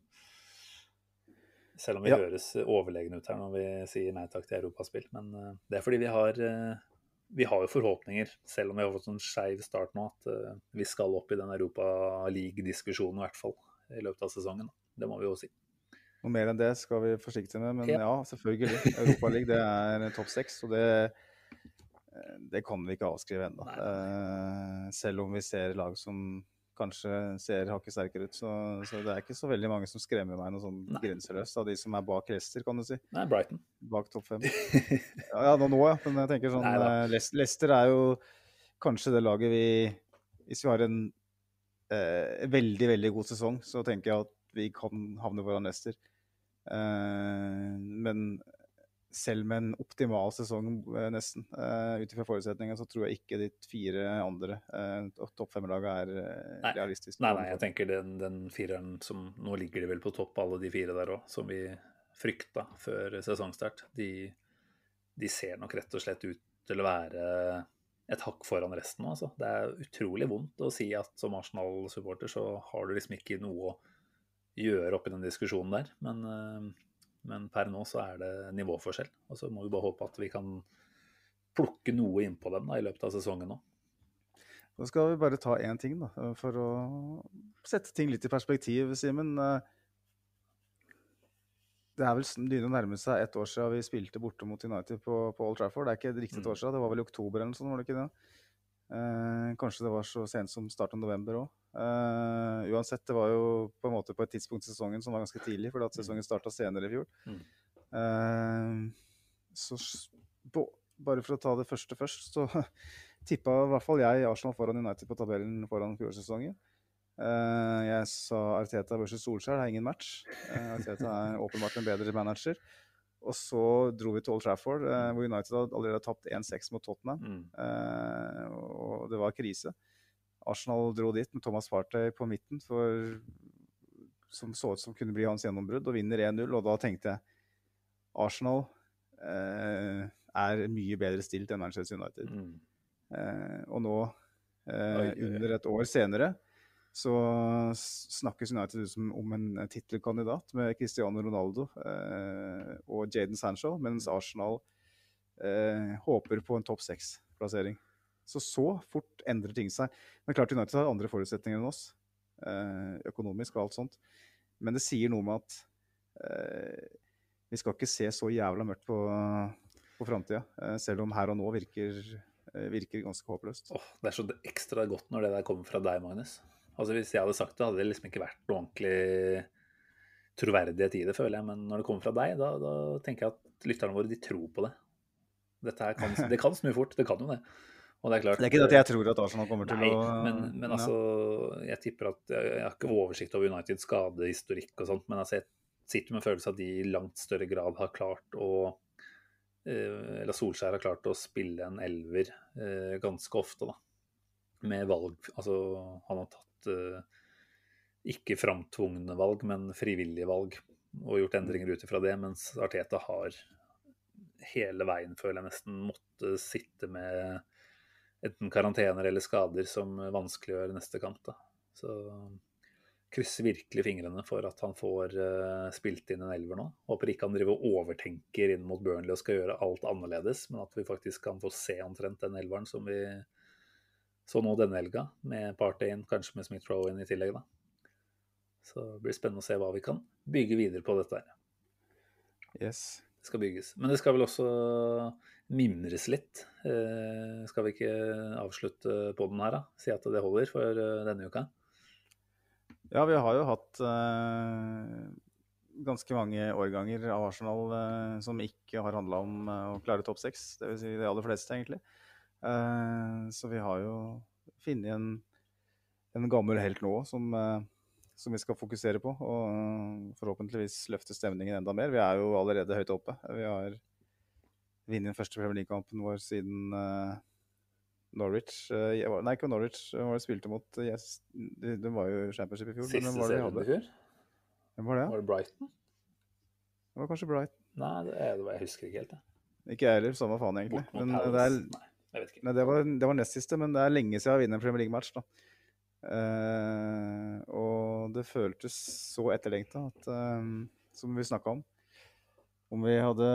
C: Selv om vi ja. høres overlegne ut her når vi sier nei takk til europaspill. Men uh, det er fordi vi har, uh, vi har jo forhåpninger, selv om vi har fått en skeiv start nå, at uh, vi skal opp i den Europa-league-diskusjonen i hvert fall i løpet av sesongen. Det må vi jo si.
D: Noe mer enn det skal vi forsiktige med, men ja, ja selvfølgelig. Europaligaen det er topp seks, og det, eh, det kan vi ikke avskrive ennå. Selv om vi ser lag som kanskje ser hakket sterkere ut. Så, så, det er ikke så veldig mange som skremmer meg noe sånn grenseløst av de som er bak Leicester, kan du si.
C: Nei, Brighton.
D: Bak topp fem. ja, ja, nå, nå, ja. Men jeg tenker sånn uh, Leicester er jo kanskje det laget vi Hvis vi har en eh, veldig, veldig god sesong, så tenker jeg at vi kan havne foran Leicester. Eh, men selv med en optimal sesong, uh, nesten, uh, ut ifra forutsetningene, så tror jeg ikke de fire andre uh, topp fem-lagene er nei. realistiske.
C: Nei, nei, jeg tenker den, den, fireren som Nå ligger de vel på topp, alle de fire der òg, som vi frykta før sesongstart. De, de, ser nok rett og slett ut til å være et hakk foran resten nå, altså. Det er utrolig vondt å si at som Arsenal-supporter så har du liksom ikke noe å gjøre oppi den diskusjonen der. Men, eh, men, per nå så er det nivåforskjell. Og så må vi bare håpe at vi kan plukke noe innpå dem da, i løpet av sesongen nå.
D: Skal vi bare ta én ting, da, for å sette ting litt i perspektiv, Simen. Det er vel begynner å nærme seg ett år siden vi spilte borte mot United på, på Old Trafford. Det er ikke riktig et år siden, det var vel i oktober eller noe sånt, var det ikke det? Eh, kanskje det var så sent som start av november òg. Eh, uansett, det var jo på en måte på et tidspunkt i sesongen som var ganske tidlig, fordi at mm. sesongen starta senere i fjor. Mm. Eh, så bare for å ta det første først, så tippa i hvert fall jeg Arsenal foran United på tabellen foran fjorårssesongen. Uh, jeg sa Arteta versus Solskjær, det er ingen match. Arteta er åpenbart en bedre manager. Og så dro vi til Old Trafford, hvor United hadde allerede tapt 1-6 mot Tottenham. Mm. og det var krise. Arsenal dro dit med Thomas Partey på midten, for, som så ut som kunne bli hans gjennombrudd, og vinner 1-0. Og da tenkte jeg Arsenal eh, er mye bedre stilt enn Manchester United. Mm. Eh, og nå, eh, under et år senere, så snakkes United ut som om en tittelkandidat med Cristiano Ronaldo eh, og Jaden Sancho, mens Arsenal eh, håper på en topp seks-plassering. Så så fort endrer ting seg. Men klart United har andre forutsetninger enn oss, eh, økonomisk og alt sånt. Men det sier noe med at eh, vi skal ikke se så jævla mørkt på, på framtida. Eh, selv om her og nå virker, virker ganske håpløst.
C: Oh, det er så ekstra godt når det der kommer fra deg, Magnus. Altså Hvis jeg hadde sagt det, hadde det liksom ikke vært noe ordentlig troverdighet i det, føler jeg. Men når det kommer fra deg, da, da tenker jeg at lytterne våre de tror på det. Kan, det kan snu fort, det kan jo det. Og det er klart
D: Det er ikke det at jeg tror at Arsenal kommer til å
C: men, men altså Jeg tipper at Jeg jeg har ikke oversikt over Uniteds skadehistorikk og sånt, men altså jeg sitter med en følelse av at de i langt større grad har klart å eh, Eller Solskjær har klart å spille en elver eh, ganske ofte, da. Med valg Altså, han har tatt eh, ikke framtvungne valg, men frivillige valg, og gjort endringer ut ifra det, mens Arteta har hele veien, føler jeg nesten, måtte sitte med enten karantener eller skader som vanskeliggjør neste kamp. Da. Så krysser virkelig fingrene for at han får eh, spilt inn en elver nå. Håper ikke han driver og overtenker inn mot Burnley og skal gjøre alt annerledes, men at vi faktisk kan få se omtrent den elveren som vi så nå denne helga, med Partey inn, kanskje med Smith Rowan i tillegg. da. Så det blir spennende å se hva vi kan bygge videre på dette her.
D: Yes.
C: Det skal bygges. Men det skal vel også mimres litt. Eh, skal vi ikke avslutte på den her, da? Si at det holder for eh, denne uka?
D: Ja, vi har jo hatt eh, ganske mange årganger av Arsenal eh, som ikke har handla om eh, å klare topp seks. Dvs. Si de aller fleste, egentlig. Eh, så vi har jo funnet en, en gammel helt nå som, eh, som vi skal fokusere på. Og eh, forhåpentligvis løfte stemningen enda mer. Vi er jo allerede høyt oppe. Vi har vunnet den første Premier League-kampen vår siden Norwich jeg Nei, ikke Norwich. Hvem var det spilte mot? Yes, de, var jo Championship i fjor.
C: Siste
D: var det hadde?
C: i fjor?
D: Hvem var det?
C: Var det Brighton?
D: Det var kanskje Brighton.
C: Nei, det, det var, jeg husker ikke helt. det.
D: Ikke jeg heller, samme faen egentlig. Men det, er,
C: jeg vet ikke.
D: nei, det, var, det var nest siste, men det er lenge siden jeg har vunnet en Premier League-match. da. Eh, og det føltes så etterlengta at eh, Som vi snakka om. Om vi hadde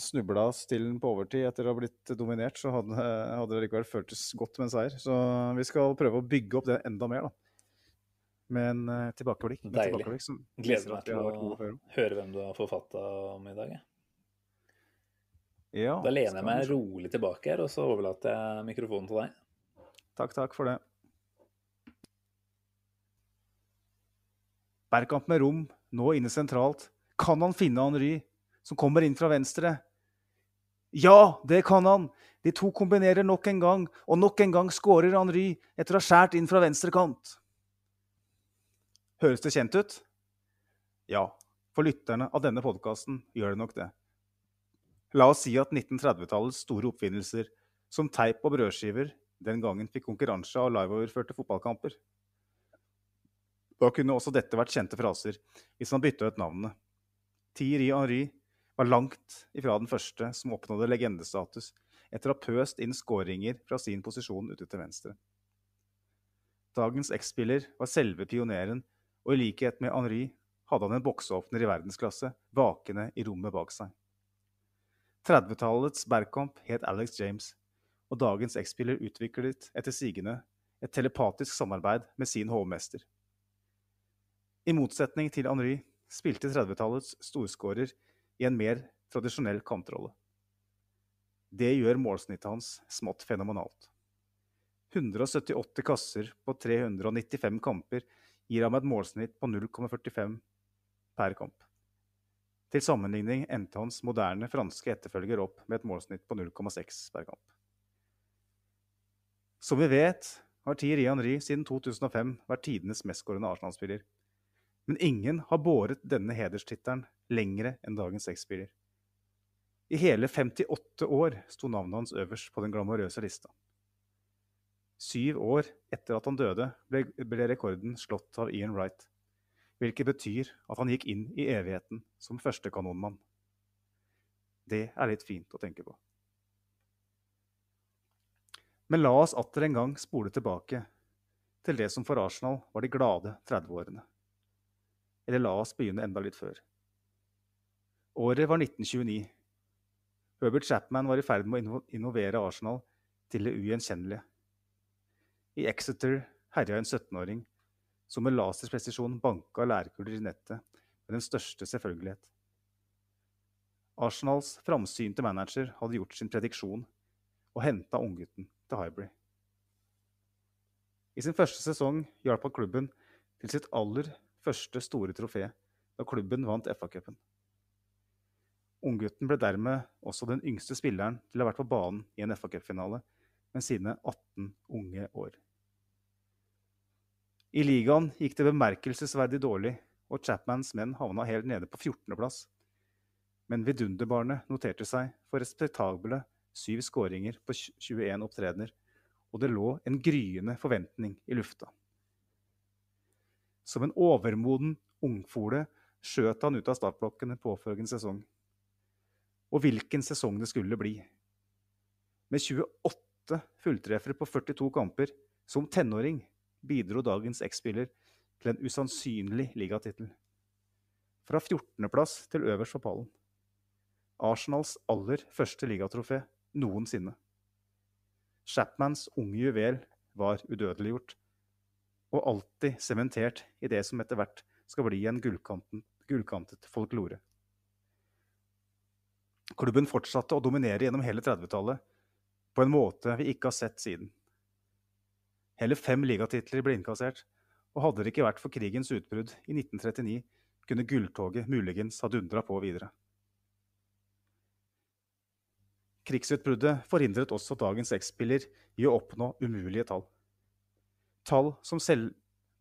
D: snubla oss til den på overtid etter å ha blitt dominert, så hadde, hadde det likevel føltes godt med en seier. Så vi skal prøve å bygge opp det enda mer, da. Med en uh, tilbakeblikk.
C: Deilig.
D: tilbakeblikk
C: Gleder meg til å høre hvem du har forfatta om i dag. jeg.
D: Ja,
C: Da lener jeg meg rolig tilbake her, og så overlater jeg mikrofonen til deg.
D: Takk, takk for det. Bergkamp med rom, nå inne sentralt. Kan han finne Henry, som kommer inn fra venstre? Ja, det kan han! De to kombinerer nok en gang, og nok en gang skårer Henry etter å ha skåret inn fra venstre kant. Høres det kjent ut? Ja, for lytterne av denne podkasten gjør det nok det. La oss si at 1930-tallets store oppfinnelser, som teip og brødskiver, den gangen fikk konkurranse av liveoverførte fotballkamper. Da kunne også dette vært kjente fraser, hvis man bytta ut navnene. Thierry Henry var langt ifra den første som oppnådde legendestatus etter å ha pøst inn skåringer fra sin posisjon ute til venstre. Dagens X-spiller var selve pioneren, og i likhet med Henry hadde han en bokseåpner i verdensklasse vakende i rommet bak seg. 30-tallets Bergkamp het Alex James, og dagens X-spiller utviklet etter sigende et telepatisk samarbeid med sin hovmester. I motsetning til Henry spilte 30-tallets storskårer i en mer tradisjonell kantrolle. Det gjør målsnittet hans smått fenomenalt. 178 kasser på 395 kamper gir ham et målsnitt på 0,45 per kamp. Til sammenligning endte hans moderne franske etterfølger opp med et målsnitt på 0,6 per kamp. Som vi vet, har Thierry Henry siden 2005 vært tidenes mestskårende Arsenal-spiller. Men ingen har båret denne hederstittelen lengre enn dagens X-spiller. I hele 58 år sto navnet hans øverst på den glamorøse lista. Syv år etter at han døde, ble, ble rekorden slått av Ian Wright, hvilket betyr at han gikk inn i evigheten som førstekanonmann. Det er litt fint å tenke på. Men la oss atter en gang spole tilbake til det som for Arsenal var de glade 30-årene. Eller la oss begynne enda litt før. Året var 1929. Herbert Chapman var i ferd med å innovere Arsenal til det ugjenkjennelige. I Exeter herja en 17-åring som med laserpresisjon banka lærkuler i nettet med den største selvfølgelighet. Arsenals framsynte manager hadde gjort sin prediksjon og henta unggutten til Hybrid. I sin første sesong hjalp han klubben til sitt aller første store trofé da klubben vant FA-cupen. Unggutten ble dermed også den yngste spilleren til å ha vært på banen i en FA-cupfinale med sine 18 unge år. I ligaen gikk det bemerkelsesverdig dårlig, og Chapmans menn havna helt nede på 14.-plass. Men vidunderbarnet noterte seg for respektable syv skåringer på 21 opptredener, og det lå en gryende forventning i lufta. Som en overmoden ungfole skjøt han ut av startblokkene påfølgende sesong. Og hvilken sesong det skulle bli. Med 28 fulltreffere på 42 kamper, som tenåring, bidro dagens X-spiller til en usannsynlig ligatittel. Fra 14.-plass til øverst på pallen. Arsenals aller første ligatrofé noensinne. Chapmans unge juvel var udødeliggjort, og alltid sementert i det som etter hvert skal bli en gullkantet folklore. Klubben fortsatte å dominere gjennom hele 30-tallet, på en måte vi ikke har sett siden. Hele fem ligatitler ble innkassert, og hadde det ikke vært for krigens utbrudd i 1939, kunne gulltoget muligens ha dundra på videre. Krigsutbruddet forhindret også dagens X-spiller i å oppnå umulige tall. Tall som selv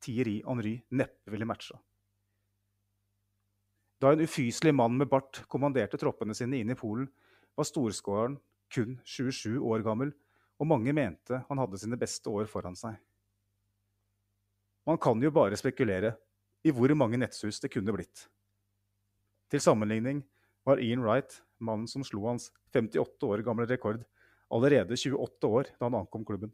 D: Thierry Henry neppe ville matcha. Da en ufyselig mann med bart kommanderte troppene sine inn i Polen, var storskåreren kun 27 år gammel, og mange mente han hadde sine beste år foran seg. Man kan jo bare spekulere i hvor mange nettshus det kunne blitt. Til sammenligning var Ian Wright mannen som slo hans 58 år gamle rekord, allerede 28 år da han ankom klubben.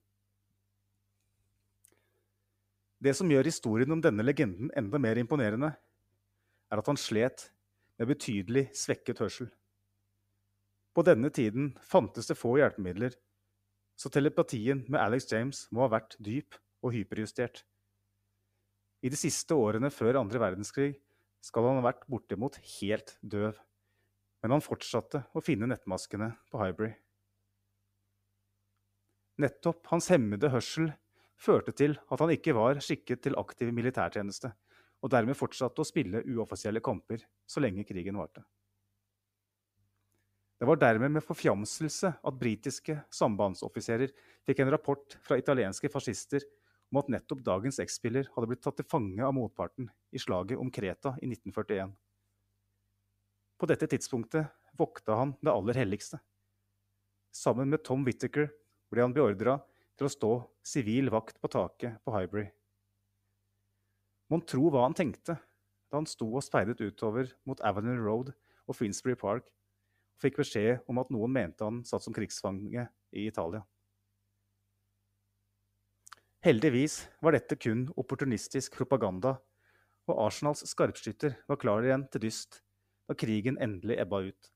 D: Det som gjør historien om denne legenden enda mer imponerende, er at han slet med betydelig svekket hørsel. På denne tiden fantes det få hjelpemidler, så telepatien med Alex James må ha vært dyp og hyperjustert. I de siste årene før andre verdenskrig skal han ha vært bortimot helt døv men han fortsatte å finne nettmaskene på Hybrid. Nettopp hans hemmede hørsel førte til at han ikke var skikket til aktiv militærtjeneste, og dermed fortsatte å spille uoffisielle kamper så lenge krigen varte. Det var dermed med forfjamselse at britiske sambandsoffiserer fikk en rapport fra italienske fascister om at nettopp dagens X-spiller hadde blitt tatt til fange av motparten i slaget om Kreta i 1941. På dette tidspunktet vokta han det aller helligste. Sammen med Tom Whittaker ble han beordra til å stå sivil vakt på taket på Hybrid. Mon tro hva han tenkte da han sto og speidet utover mot Avenue Road og Finsbury Park og fikk beskjed om at noen mente han satt som krigsfange i Italia. Heldigvis var dette kun opportunistisk propaganda, og Arsenals skarpskytter var klar igjen til dyst da krigen endelig ebba ut.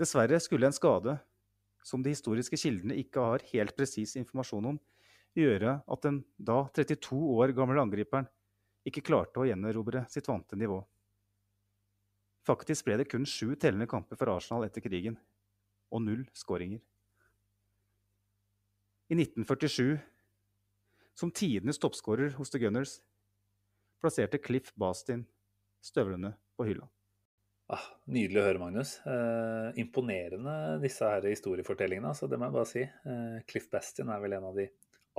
D: Dessverre skulle en skade, som de historiske kildene ikke har helt presis informasjon om, gjøre at den da 32 år gamle angriperen ikke klarte å gjenerobre sitt vante nivå. Faktisk ble det kun sju tellende kamper for Arsenal etter krigen, og null skåringer. I 1947, som tidenes toppskårer hos The Gunners, plasserte Cliff Bastin støvlene på hylla.
C: Ah, nydelig å høre, Magnus. Eh, imponerende disse her historiefortellingene, altså, det må jeg bare si. Eh, Cliff Bastin er vel en av de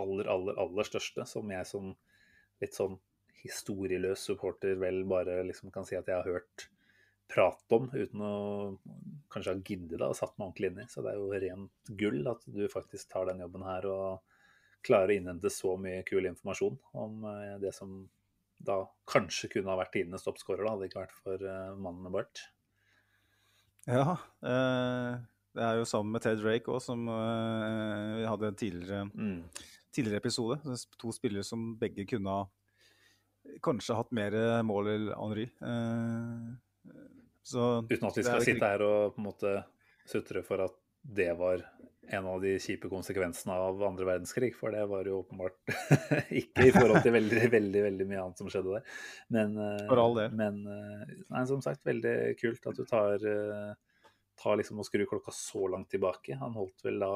C: aller, aller, aller største som jeg som litt sånn historieløs supporter vel bare liksom kan si at jeg har hørt prate om, uten å kanskje ha giddet det og satt meg ordentlig inn i. Så det er jo rent gull at du faktisk tar den jobben her og klarer å innhente så mye kul informasjon om eh, det som da kanskje kunne ha vært tidenes toppskårer, hadde det ikke vært for uh, mannen med bart.
D: Ja, eh, det er jo sammen med Ted Drake òg, som eh, vi hadde en tidligere, mm. tidligere episode. To spillere som begge kunne ha kanskje hatt mer mål enn Henry. Eh,
C: så, Uten at vi skal sitte her og på en måte sutre for at det var en av de kjipe konsekvensene av andre verdenskrig. For det var jo åpenbart ikke i forhold til veldig, veldig veldig mye annet som skjedde der. Men,
D: eh,
C: men eh, nei, som sagt, veldig kult at du tar, eh, tar liksom og skrur klokka så langt tilbake. Han holdt vel da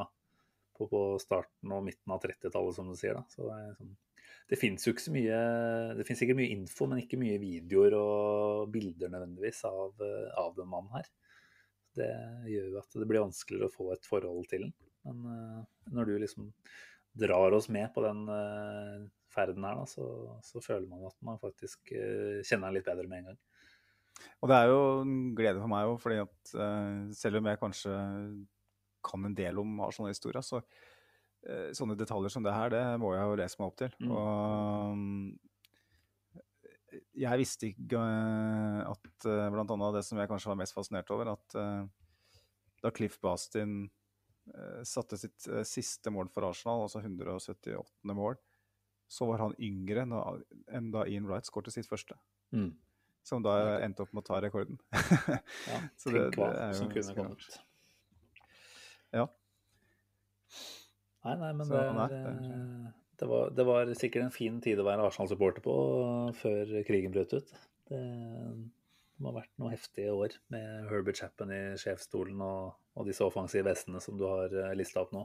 C: på, på starten og midten av 30-tallet, som du sier. da. Så det er liksom det fins jo ikke så mye Det fins sikkert mye info, men ikke mye videoer og bilder nødvendigvis av, eh, av den mannen her. Det gjør jo at det blir vanskeligere å få et forhold til den. Men uh, når du liksom drar oss med på den uh, ferden her, da, så, så, føler man at man faktisk kjenner den litt bedre med en gang.
D: Og det er jo en glede for meg òg, fordi at selv om jeg kanskje kan en del om Arsenal-historia, så Eh, sånne detaljer som det her, det må jeg jo lese meg opp til. Mm. Og jeg visste ikke eh, at eh, blant annet det som jeg kanskje var mest fascinert over, at da Cliff Bastin satte sitt siste mål for Arsenal, altså 178. mål, så var han yngre enn da Ian Wright skåret sitt første. Mm. Som da endte opp med å ta rekorden.
C: ja, så det, det, er jo som kunne kommet.
D: Ja.
C: Nei, nei, men det, er, det, var, det, var, sikkert en fin tid å være Arsenal-supporter på før krigen brøt ut. Det, det ha vært noen heftige år med Herbert Chappen i sjefsstolen og, og disse offensive vestene som du har eh, lista opp nå.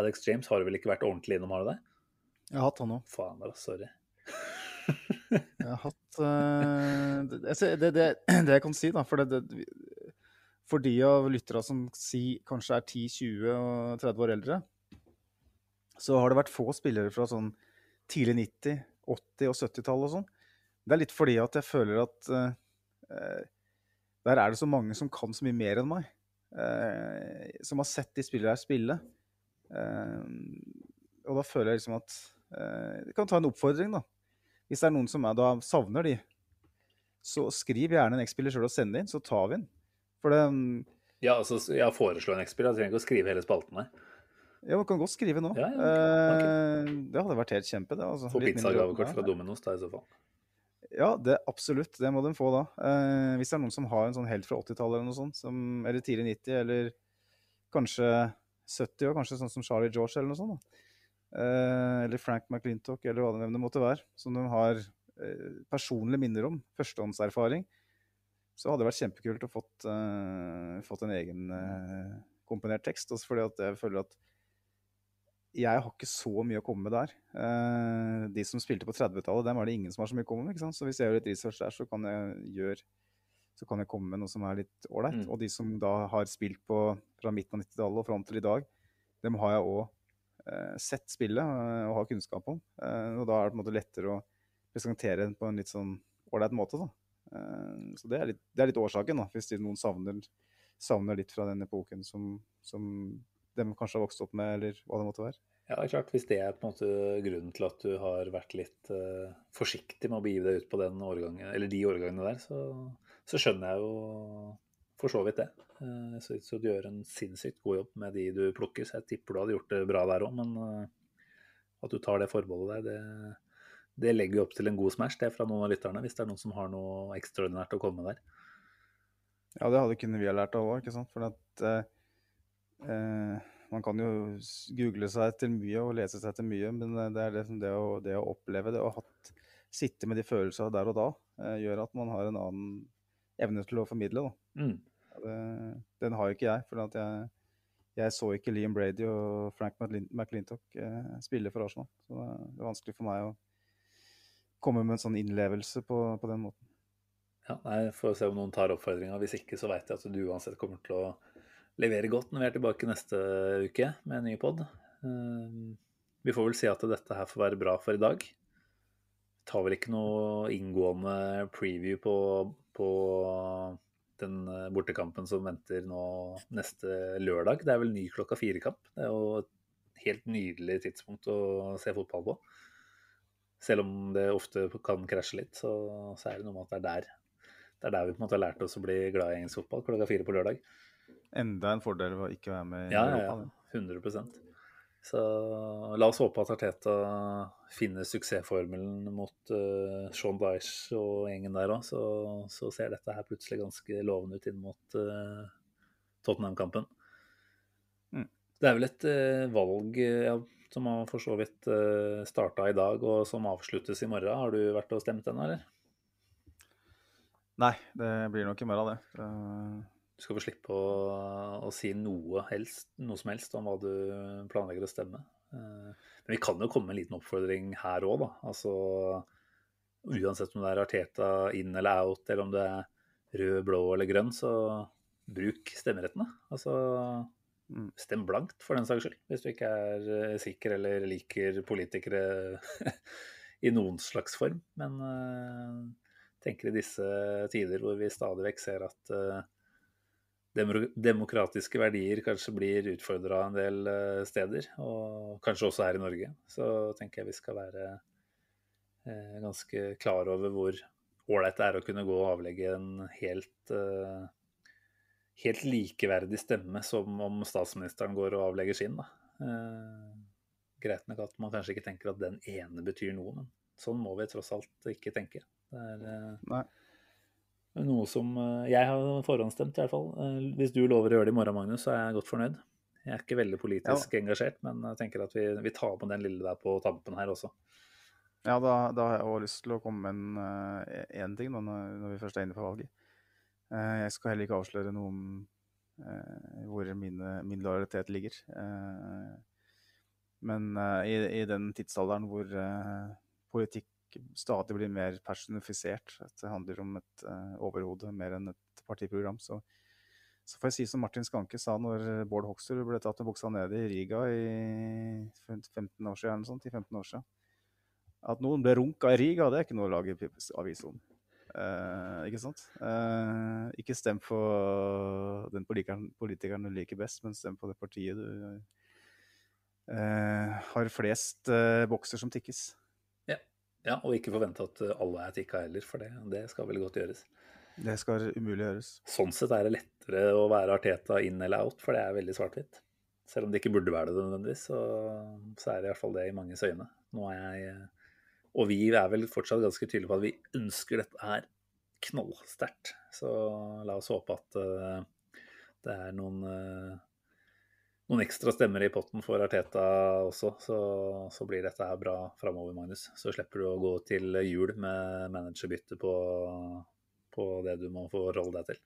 C: Alex James har vel ikke vært ordentlig innom, har du det?
D: Jeg har hatt han òg.
C: Faen, da, sorry.
D: jeg har hatt uh, det, det, det, jeg kan si, da, for, for de av lytterne som si, kanskje er 10, 20 og 30 år eldre, så har det vært få spillere fra sånn tidlig 90-, 80- og 70-tall og sånn. Det er litt fordi at jeg føler at uh, der er det så mange som kan så mye mer enn meg. Uh, som har sett de spillere her spille. Uh, og da føler jeg liksom at Jeg kan ta en oppfordring, da. Hvis det er noen som er, da savner de, så skriv gjerne en X-spiller sjøl og send inn, så tar vi den. For det um,
C: Ja, altså, jeg foreslår en X-spiller. Jeg trenger ikke å skrive hele spalten her.
D: Ja, man kan godt skrive nå.
C: Ja, ja, okay.
D: okay. Det hadde vært helt kjempe, det. Altså.
C: Få pizzagavekort fra Dominos da, i så fall.
D: Ja, det, absolutt. Det må de få da. Eh, hvis det er noen som har en sånn helt fra 80-tallet eller noe sånt, som, eller tidlig 90, eller kanskje 70 år, kanskje sånn som Charlie George eller noe sånt. Eh, eller Frank McClintock, eller hva det måtte være. Som de har eh, personlige minner om. Førstehåndserfaring. Så hadde det vært kjempekult å fått, uh, fått en egen uh, komponert tekst. Også fordi at jeg føler at jeg har ikke så mye å komme med der. Eh, de som spilte på 30-tallet, dem er det ingen som har så mye å komme med. ikke sant? Så hvis jeg gjør litt research der, så kan jeg, gjøre, så kan jeg komme med noe som er litt ålreit. Mm. Og de som da har spilt på fra midten av 90-tallet og fram til i dag, dem har jeg òg eh, sett spille eh, og har kunnskap om. Eh, og da er det på en måte lettere å presentere den på en litt sånn ålreit måte. da. Eh, så det er, litt, det er, litt, årsaken, da, hvis noen savner, savner litt fra den epoken som, som de kanskje har vokst opp med, eller hva det måtte være.
C: Ja, det er klart. Hvis det er på en måte grunnen til at du har vært litt uh, forsiktig med å begive deg ut på den årgangen, eller de årgangene der, så, så skjønner jeg jo for så vidt det. Uh, så, så, du gjør en sinnssykt god jobb med de du plukker, så jeg tipper du hadde gjort det bra der òg. Men uh, at du tar det forbeholdet der, det, det legger jo opp til en god smash, det er fra noen av lytterne, hvis det er noen som har noe ekstraordinært å komme med der.
D: Ja, det hadde kunne vi ha lært av òg, ikke sant. For at man kan jo google seg til mye og lese seg til mye, men det er liksom det, å, det å oppleve det, å hatt, sitte med de følelsene der og da, eh, gjør at man har en annen evne til å formidle. Mm. Det, den har jo ikke jeg. for jeg, jeg, så ikke Liam Brady og Frank McLintock eh, spille for Arsenal. Så det er vanskelig for meg å komme med en sånn innlevelse på, på den måten.
C: Ja, nei, Får se om noen tar oppfordringa. Hvis ikke, så veit jeg at du uansett kommer til å levere godt når vi er tilbake neste uke med en ny pod. Eh, vi får vel si at dette her får være bra for i dag. Vi tar vel ikke noe inngående preview på, på den eh, bortekampen som venter nå neste lørdag. Det er vel ny klokka fire-kamp. Det er jo et helt nydelig tidspunkt å se fotball på. Selv om det ofte kan krasje litt, så, så er det noe med at det er der. Det er der vi på en måte har lært oss å bli glad i engelsk fotball, klokka fire på lørdag.
D: Enda en fordel ved å ikke være med
C: i ja, Europa. Ja, 100% Så la oss håpe at Arteta finner suksessformelen mot uh, Sean Dyche og gjengen der òg. Så, så, ser dette her plutselig ganske lovende ut inn mot uh, Tottenham-kampen. Mm. Det er vel et uh, valg ja, som har for så vidt uh, starta i dag, og som avsluttes i morgen. Har du vært og stemt ennå, eller?
D: Nei, det blir nok ikke mer av det. Uh...
C: Du skal få slippe å, å, si noe, helst, noe som helst om hva du planlegger å stemme. Eh, men vi kan jo komme med en liten oppfordring her òg, da. Altså uansett om det er Arteta in eller out, eller om det er rød, blå eller grønn, så bruk stemmerettene. Altså
D: Mm.
C: stem blankt, for den saks skyld. Hvis du ikke er eh, sikker eller liker politikere i noen slags form. Men uh, tenker i disse tider hvor vi stadig vekk ser at demokratiske verdier kanskje blir utfordra en del eh, steder, og kanskje også her i Norge, så tenker jeg vi skal være eh, ganske klar over hvor ålreit det er å kunne gå og avlegge en helt eh, helt likeverdig stemme som om statsministeren går og avlegger sin. Da. Greit nok at man kanskje ikke tenker at den ene betyr noe, men sånn må vi tross alt ikke tenke. Det er
D: Nei.
C: Noe som eh, Jeg har forhåndsstemt, i hvert fall. Eh, hvis du lover å gjøre det i morgen, Magnus, så er jeg godt fornøyd. Jeg er ikke veldig politisk engasjert, men jeg tenker at vi, vi tar med den lille der på tampen her også.
D: Ja, da, da har jeg òg lyst til å komme med én ting da, når, vi først er inne på valget. Eh, jeg skal heller ikke avsløre noe om eh, hvor mine, min lojalitet ligger. Eh, men eh, i, i den tidsalderen hvor eh, politikk stadig blir mer personifisert, at det handler om et uh, overhode mer enn et partiprogram, så, så får jeg si som Martin Skanke sa når Bård Hoksrud ble tatt med buksa nede i Riga i 15 år siden, sånt, i 15 år siden. At noen ble runka i Riga, det er ikke noe å lage avis om. Uh, ikke sant? Uh, ikke stem på den politikeren, politikeren du liker best, men stem på det partiet du eh, har flest eh, bokser som tikkes.
C: Ja, Og ikke forvente at eh, alle er tikka heller, for det, det skal vel godt gjøres.
D: Det skal umulig gjøres.
C: Sånn sett er det lettere å være Arteta in eller out, for det er veldig svart-hvitt. Selv om det ikke burde være det nødvendigvis, så, så er det i hvert fall det i manges øyne. Nå er jeg eh, Og vi er vel fortsatt ganske tydelige på at vi ønsker dette her knallsterkt. Så la oss håpe at uh, det er noen noen ekstra stemmer i potten for Arteta også, så, så blir dette her bra framover, Magnus. Så slipper du å gå til jul med managerbytte på, på det du må forholde deg til.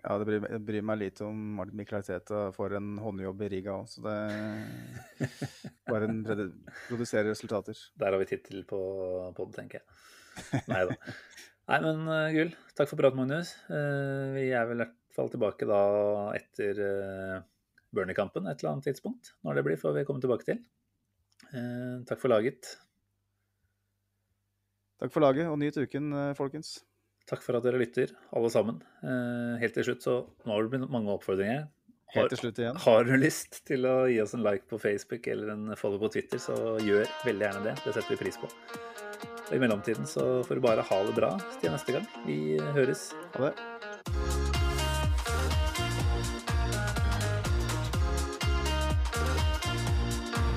D: Ja, det bryr, det bryr meg lite om Martin Mikkel Arteta får en håndjobb i Riga òg, så det bare en produserer resultater.
C: Der har vi tittel på pod, tenker jeg. Nei da. Nei, men uh, gull. Takk for praten, Magnus. Uh, vi er vel i hvert fall tilbake da etter uh, Burnley-kampen et eller annet tidspunkt. Når det blir, får vi komme tilbake til. Eh, takk for laget.
D: Takk for laget, og nyt uken, folkens.
C: Takk for at dere lytter, alle sammen. Eh, helt til slutt, så nå har det blitt mange oppfordringer. Har,
D: Helt til slutt igjen.
C: har du lyst til å gi oss en like på Facebook eller en follow på Twitter, så gjør veldig gjerne det. Det setter vi pris på. Og I mellomtiden så får du bare ha det bra til neste gang. Vi høres.
D: Ha det.